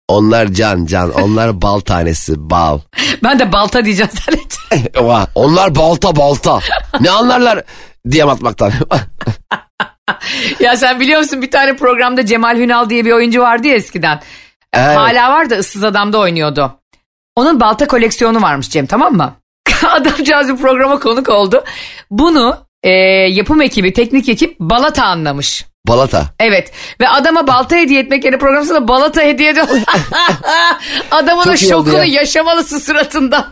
Onlar can can onlar bal tanesi bal. Ben de balta diyeceğim zannettim. Onlar balta balta. Ne anlarlar diyem atmaktan. ya sen biliyor musun bir tane programda Cemal Hünal diye bir oyuncu vardı ya eskiden. Evet. Hala var da ıssız adamda oynuyordu. Onun balta koleksiyonu varmış Cem tamam mı? Adamcağız bir programa konuk oldu. Bunu e, yapım ekibi, teknik ekip balata anlamış. Balata. Evet ve adama balta hediye etmek yerine programın sonunda balata hediye ediyor. Adamın o Çok iyi oldu şokunu ya. yaşamalısın suratında.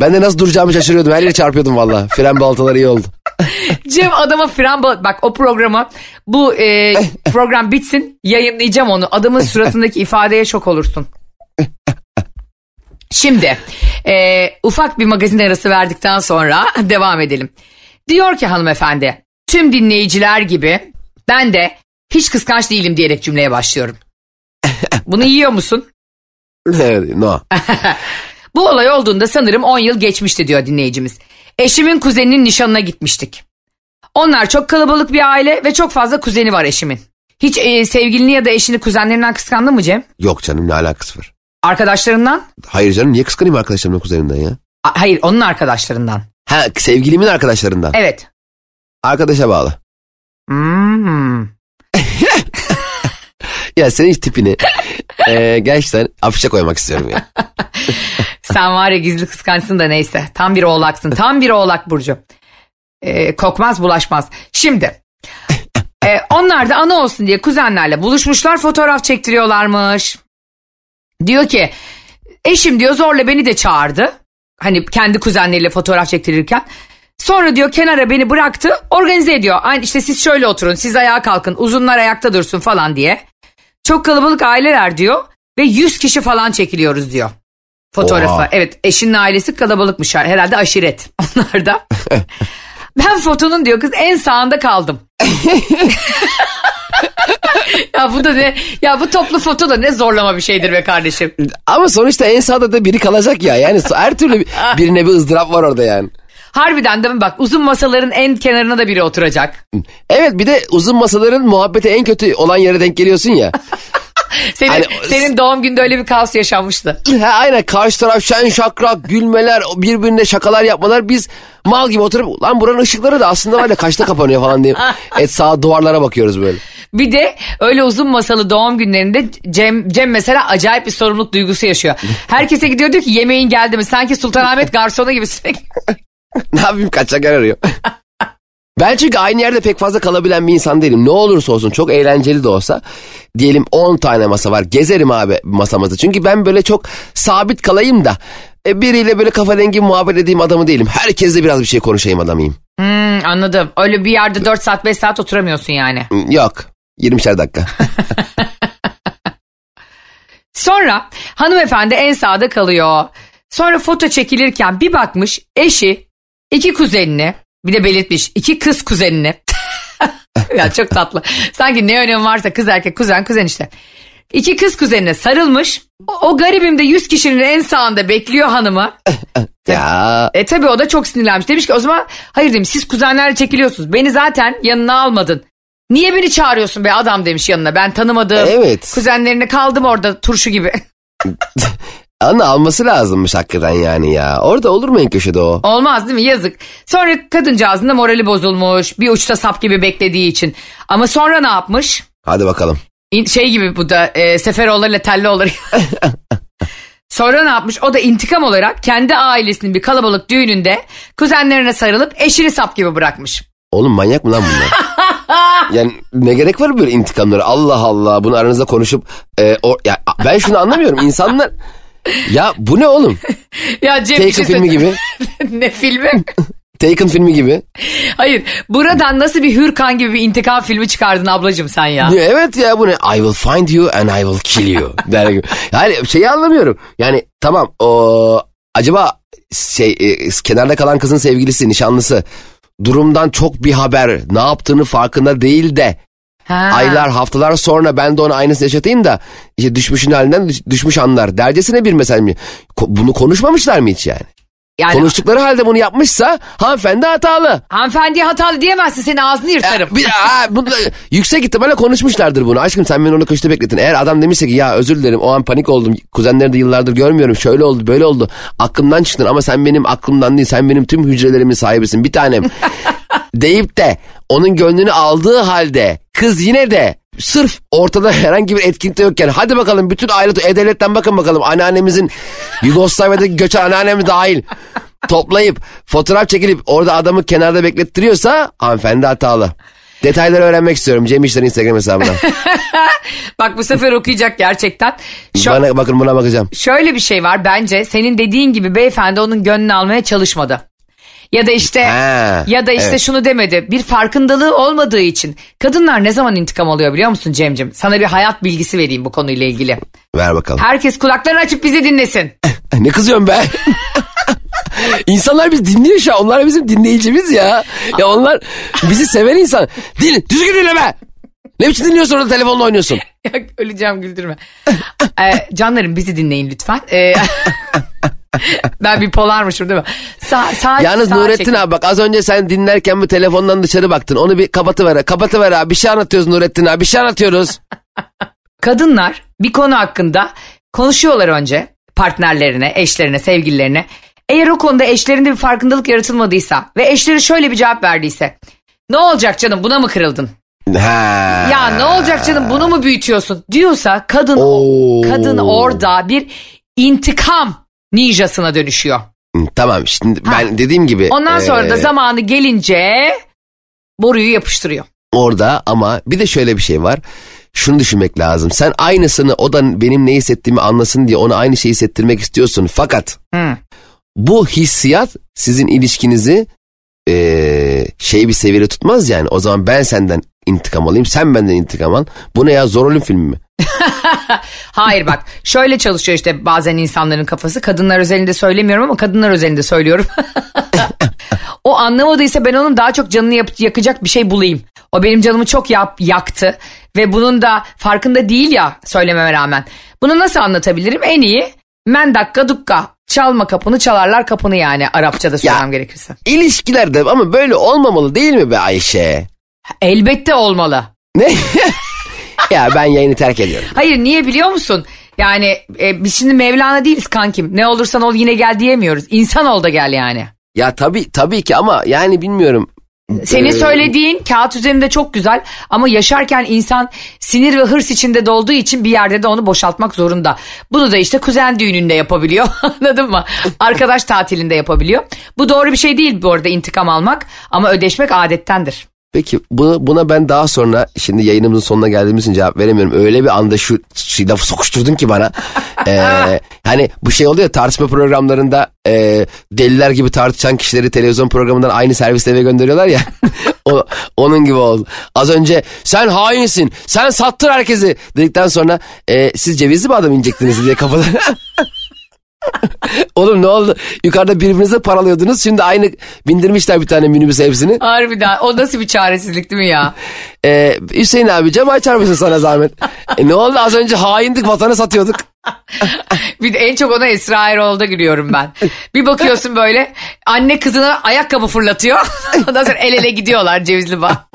Ben de nasıl duracağımı şaşırıyordum. Her yere çarpıyordum valla. Fren baltaları iyi oldu. Cem adama fren bal- bak o programı bu e, program bitsin yayınlayacağım onu. Adamın suratındaki ifadeye şok olursun. Şimdi e, ufak bir magazin arası verdikten sonra devam edelim. Diyor ki hanımefendi tüm dinleyiciler gibi ben de hiç kıskanç değilim diyerek cümleye başlıyorum. Bunu yiyor musun? Evet, no. Bu olay olduğunda sanırım 10 yıl geçmişti diyor dinleyicimiz. Eşimin kuzeninin nişanına gitmiştik. Onlar çok kalabalık bir aile ve çok fazla kuzeni var eşimin. Hiç e, sevgilini ya da eşini kuzenlerinden kıskandın mı Cem? Yok canım ne alakası var. Arkadaşlarından? Hayır canım niye kıskanayım arkadaşlarımın kuzeninden ya? A- hayır onun arkadaşlarından. Ha sevgilimin arkadaşlarından. Evet. Arkadaşa bağlı. Hmm. Ya senin tipini e, gerçekten afişe koymak istiyorum ya. Sen var ya gizli kıskançsın da neyse. Tam bir oğlaksın. Tam bir oğlak Burcu. Ee, kokmaz bulaşmaz. Şimdi e, onlar da ana olsun diye kuzenlerle buluşmuşlar fotoğraf çektiriyorlarmış. Diyor ki eşim diyor zorla beni de çağırdı. Hani kendi kuzenleriyle fotoğraf çektirirken. Sonra diyor kenara beni bıraktı organize ediyor. Aynı işte siz şöyle oturun siz ayağa kalkın uzunlar ayakta dursun falan diye. Çok kalabalık aileler diyor ve 100 kişi falan çekiliyoruz diyor. Fotoğrafı. Oha. Evet eşinin ailesi kalabalıkmış herhalde aşiret onlar da. ben fotonun diyor kız en sağında kaldım. ya bu da ne ya bu toplu foto da ne zorlama bir şeydir be kardeşim. Ama sonuçta en sağda da biri kalacak ya. Yani her türlü bir- birine bir ızdırap var orada yani. Harbiden de mi bak uzun masaların en kenarına da biri oturacak. Evet bir de uzun masaların muhabbete en kötü olan yere denk geliyorsun ya. Senin, Hani- senin doğum günde öyle bir kaos yaşanmıştı. ha, aynen karşı taraf şen şakrak gülmeler birbirine şakalar yapmalar biz mal gibi oturup lan buranın ışıkları da aslında var ya kaçta kapanıyor falan diye. Et sağa duvarlara bakıyoruz böyle. Bir de öyle uzun masalı doğum günlerinde Cem, Cem mesela acayip bir sorumluluk duygusu yaşıyor. Herkese gidiyor diyor ki yemeğin geldi mi? Sanki Sultanahmet garsonu gibi sürekli. ne yapayım kaçacak yer arıyor. Ben çünkü aynı yerde pek fazla kalabilen bir insan değilim. Ne olursa olsun çok eğlenceli de olsa diyelim 10 tane masa var. Gezerim abi masamızda. Çünkü ben böyle çok sabit kalayım da e, biriyle böyle kafa dengi muhabbet edeyim adamı değilim. Herkesle biraz bir şey konuşayım adamıyım. Hmm, anladım. Öyle bir yerde 4 saat 5 saat oturamıyorsun yani. Yok 20'şer dakika. Sonra hanımefendi en sağda kalıyor. Sonra foto çekilirken bir bakmış eşi iki kuzenini bir de belirtmiş iki kız kuzenini. ya çok tatlı. Sanki ne önemi varsa kız erkek kuzen kuzen işte. İki kız kuzenine sarılmış. O, o garibim de 100 kişinin en sağında bekliyor hanımı. Ya E tabi o da çok sinirlenmiş. Demiş ki o zaman hayır demiş siz kuzenlerle çekiliyorsunuz. Beni zaten yanına almadın. Niye beni çağırıyorsun be adam demiş yanına. Ben tanımadığım Evet. kuzenlerine kaldım orada turşu gibi. Anne alması lazımmış hakikaten yani ya. Orada olur mu en köşede o? Olmaz değil mi yazık. Sonra kadıncağızın da morali bozulmuş. Bir uçta sap gibi beklediği için. Ama sonra ne yapmış? Hadi bakalım. İn- şey gibi bu da e, Seferoğulları ile Telloğulları. Sonra ne yapmış? O da intikam olarak kendi ailesinin bir kalabalık düğününde kuzenlerine sarılıp eşini sap gibi bırakmış. Oğlum manyak mı lan bunlar? yani ne gerek var böyle intikamlara? Allah Allah bunu aranızda konuşup e, o, ya, ben şunu anlamıyorum insanlar ya bu ne oğlum? Ya Cem Taken şey filmi gibi. ne filmi? Taken filmi gibi. Hayır buradan nasıl bir Hürkan gibi bir intikam filmi çıkardın ablacığım sen ya. Ya Evet ya bu ne? I will find you and I will kill you. Der gibi. Yani şeyi anlamıyorum. Yani tamam o acaba şey e, kenarda kalan kızın sevgilisi, nişanlısı durumdan çok bir haber ne yaptığını farkında değil de Ha. aylar haftalar sonra ben de ona aynısını yaşatayım da işte düşmüşün halinden düş- düşmüş anlar dercesine bir mesel mi? Ko- bunu konuşmamışlar mı hiç yani? Yani Konuştukları halde bunu yapmışsa hanımefendi hatalı. hanımefendiye hatalı diyemezsin senin ağzını yırtarım. Bir, aa, bunu, yüksek ihtimalle konuşmuşlardır bunu. Aşkım sen beni onu köşede bekletin. Eğer adam demişse ki ya özür dilerim o an panik oldum. Kuzenleri de yıllardır görmüyorum. Şöyle oldu böyle oldu. Aklımdan çıktın ama sen benim aklımdan değil. Sen benim tüm hücrelerimin sahibisin bir tanem. deyip de onun gönlünü aldığı halde kız yine de sırf ortada herhangi bir etkinlikte yokken hadi bakalım bütün aile e-devletten bakın bakalım anneannemizin Yugoslavya'daki göçen anneannemi dahil toplayıp fotoğraf çekilip orada adamı kenarda beklettiriyorsa hanımefendi hatalı. Detayları öğrenmek istiyorum Cem İşler Instagram hesabına. Bak bu sefer okuyacak gerçekten. Şu- Bana, bakın buna bakacağım. şöyle bir şey var bence senin dediğin gibi beyefendi onun gönlünü almaya çalışmadı. Ya da işte Ha, ya da işte evet. şunu demedi. Bir farkındalığı olmadığı için kadınlar ne zaman intikam alıyor biliyor musun Cemcim? Sana bir hayat bilgisi vereyim bu konuyla ilgili. Ver bakalım. Herkes kulaklarını açıp bizi dinlesin. ne kızıyorum be? İnsanlar biz dinliyor şu an. Onlar bizim dinleyicimiz ya. Ya onlar bizi seven insan. Din, düzgün dinle be. Ne biçim dinliyorsun orada telefonla oynuyorsun? Ya, Öleceğim güldürme. ee, canlarım bizi dinleyin lütfen. Ee, ben bir polarmışım değil mi? Sa sağ, Yalnız sağ Nurettin çekin. abi bak az önce sen dinlerken bu telefondan dışarı baktın. Onu bir kapatıver. Kapatıver abi. Bir şey anlatıyoruz Nurettin abi. Bir şey anlatıyoruz. Kadınlar bir konu hakkında konuşuyorlar önce partnerlerine, eşlerine, sevgililerine. Eğer o konuda eşlerinde bir farkındalık yaratılmadıysa ve eşleri şöyle bir cevap verdiyse. Ne olacak canım buna mı kırıldın? Ha. Ya ne olacak canım bunu mu büyütüyorsun diyorsa kadın Oo. kadın orada bir intikam ninjasına dönüşüyor. Tamam şimdi ben dediğim gibi. Ondan sonra da e, zamanı gelince boruyu yapıştırıyor. Orada ama bir de şöyle bir şey var. Şunu düşünmek lazım. Sen aynısını o da benim ne hissettiğimi anlasın diye ona aynı şeyi hissettirmek istiyorsun. Fakat Hı. bu hissiyat sizin ilişkinizi eee, şey bir seviyede tutmaz yani. O zaman ben senden intikam alayım sen benden intikam al. Bu ne ya zor ölüm filmi mi? Hayır bak şöyle çalışıyor işte bazen insanların kafası. Kadınlar özelinde söylemiyorum ama kadınlar özelinde söylüyorum. o anlamadıysa ben onun daha çok canını yap- yakacak bir şey bulayım. O benim canımı çok yap, yaktı ve bunun da farkında değil ya söylememe rağmen. Bunu nasıl anlatabilirim? En iyi men dakika dukka. Çalma kapını çalarlar kapını yani Arapçada söylemem gerekirse. İlişkilerde ama böyle olmamalı değil mi be Ayşe? Elbette olmalı. Ne? ya ben yayını terk ediyorum. Hayır niye biliyor musun? Yani e, biz şimdi Mevlana değiliz kankim. Ne olursan ol yine gel diyemiyoruz. İnsan ol da gel yani. Ya tabii tabii ki ama yani bilmiyorum. Senin Ee, söylediğin kağıt üzerinde çok güzel ama yaşarken insan sinir ve hırs içinde dolduğu için bir yerde de onu boşaltmak zorunda. Bunu da işte kuzen düğününde yapabiliyor anladın mı? Arkadaş tatilinde yapabiliyor. Bu doğru bir şey değil bu arada intikam almak ama ödeşmek adettendir. Peki bunu, buna ben daha sonra şimdi yayınımızın sonuna geldiğimiz için cevap veremiyorum. Öyle bir anda şu, şu lafı sokuşturdun ki bana. Ee, hani bu şey oluyor tartışma programlarında e, deliler gibi tartışan kişileri televizyon programından aynı servisle eve gönderiyorlar ya. o, onun gibi oldu. Az önce sen hainsin sen sattın herkesi dedikten sonra e, siz cevizli mi adam inecektiniz diye kafadan. Oğlum ne oldu? Yukarıda birbirinize paralıyordunuz. Şimdi aynı bindirmişler bir tane minibüs hepsini. Harbiden o nasıl bir çaresizlik değil mi ya? Ee, Hüseyin abi cam açar mısın sana zahmet? E, ne oldu az önce haindik vatanı satıyorduk. Bir de en çok ona Esra Erol'da gülüyorum ben. Bir bakıyorsun böyle anne kızına ayakkabı fırlatıyor. Ondan sonra el ele gidiyorlar Cevizli Bağ.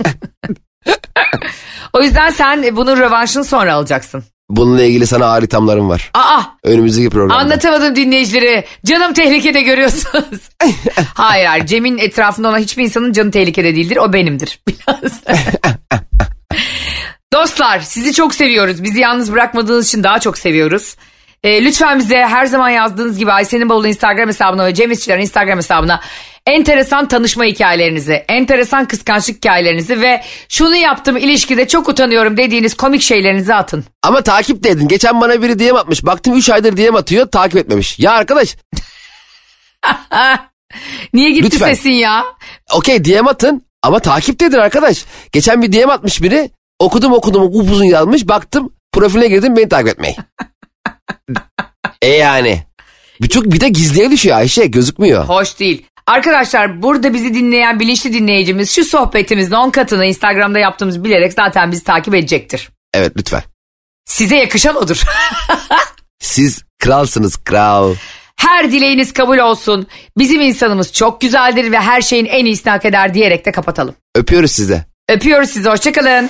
o yüzden sen bunun rövanşını sonra alacaksın. Bununla ilgili sana ağır ithamlarım var. Aa Önümüzdeki programda. anlatamadım dinleyicileri. Canım tehlikede görüyorsunuz. hayır hayır Cem'in etrafında olan hiçbir insanın canı tehlikede değildir. O benimdir. Biraz. Dostlar sizi çok seviyoruz. Bizi yalnız bırakmadığınız için daha çok seviyoruz. Ee, lütfen bize her zaman yazdığınız gibi Ayşe'nin bavulu Instagram hesabına ve Cem İşçilerin Instagram hesabına enteresan tanışma hikayelerinizi, enteresan kıskançlık hikayelerinizi ve şunu yaptım ilişkide çok utanıyorum dediğiniz komik şeylerinizi atın. Ama takip de edin. Geçen bana biri DM atmış. Baktım 3 aydır DM atıyor takip etmemiş. Ya arkadaş Niye gitti Lütfen. sesin ya? okey DM atın ama takip de edin arkadaş. Geçen bir DM atmış biri. Okudum okudum upuzun yazmış. Baktım profiline girdim beni takip etmeyi. e yani. Bir, çok, bir de gizliye düşüyor Ayşe gözükmüyor. Hoş değil. Arkadaşlar burada bizi dinleyen bilinçli dinleyicimiz şu sohbetimizin 10 katını Instagram'da yaptığımızı bilerek zaten bizi takip edecektir. Evet lütfen. Size yakışan odur. Siz kralsınız kral. Her dileğiniz kabul olsun. Bizim insanımız çok güzeldir ve her şeyin en iyisini hak eder diyerek de kapatalım. Öpüyoruz size. Öpüyoruz sizi hoşçakalın.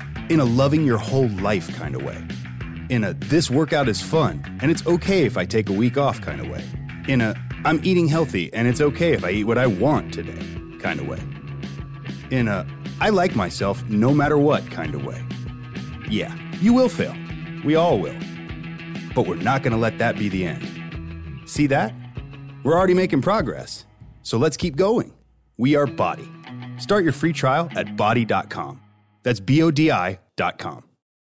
in a loving your whole life kind of way. In a this workout is fun and it's okay if I take a week off kind of way. In a I'm eating healthy and it's okay if I eat what I want today kind of way. In a I like myself no matter what kind of way. Yeah, you will fail. We all will. But we're not going to let that be the end. See that? We're already making progress. So let's keep going. We are Body. Start your free trial at body.com. That's B O D I.com.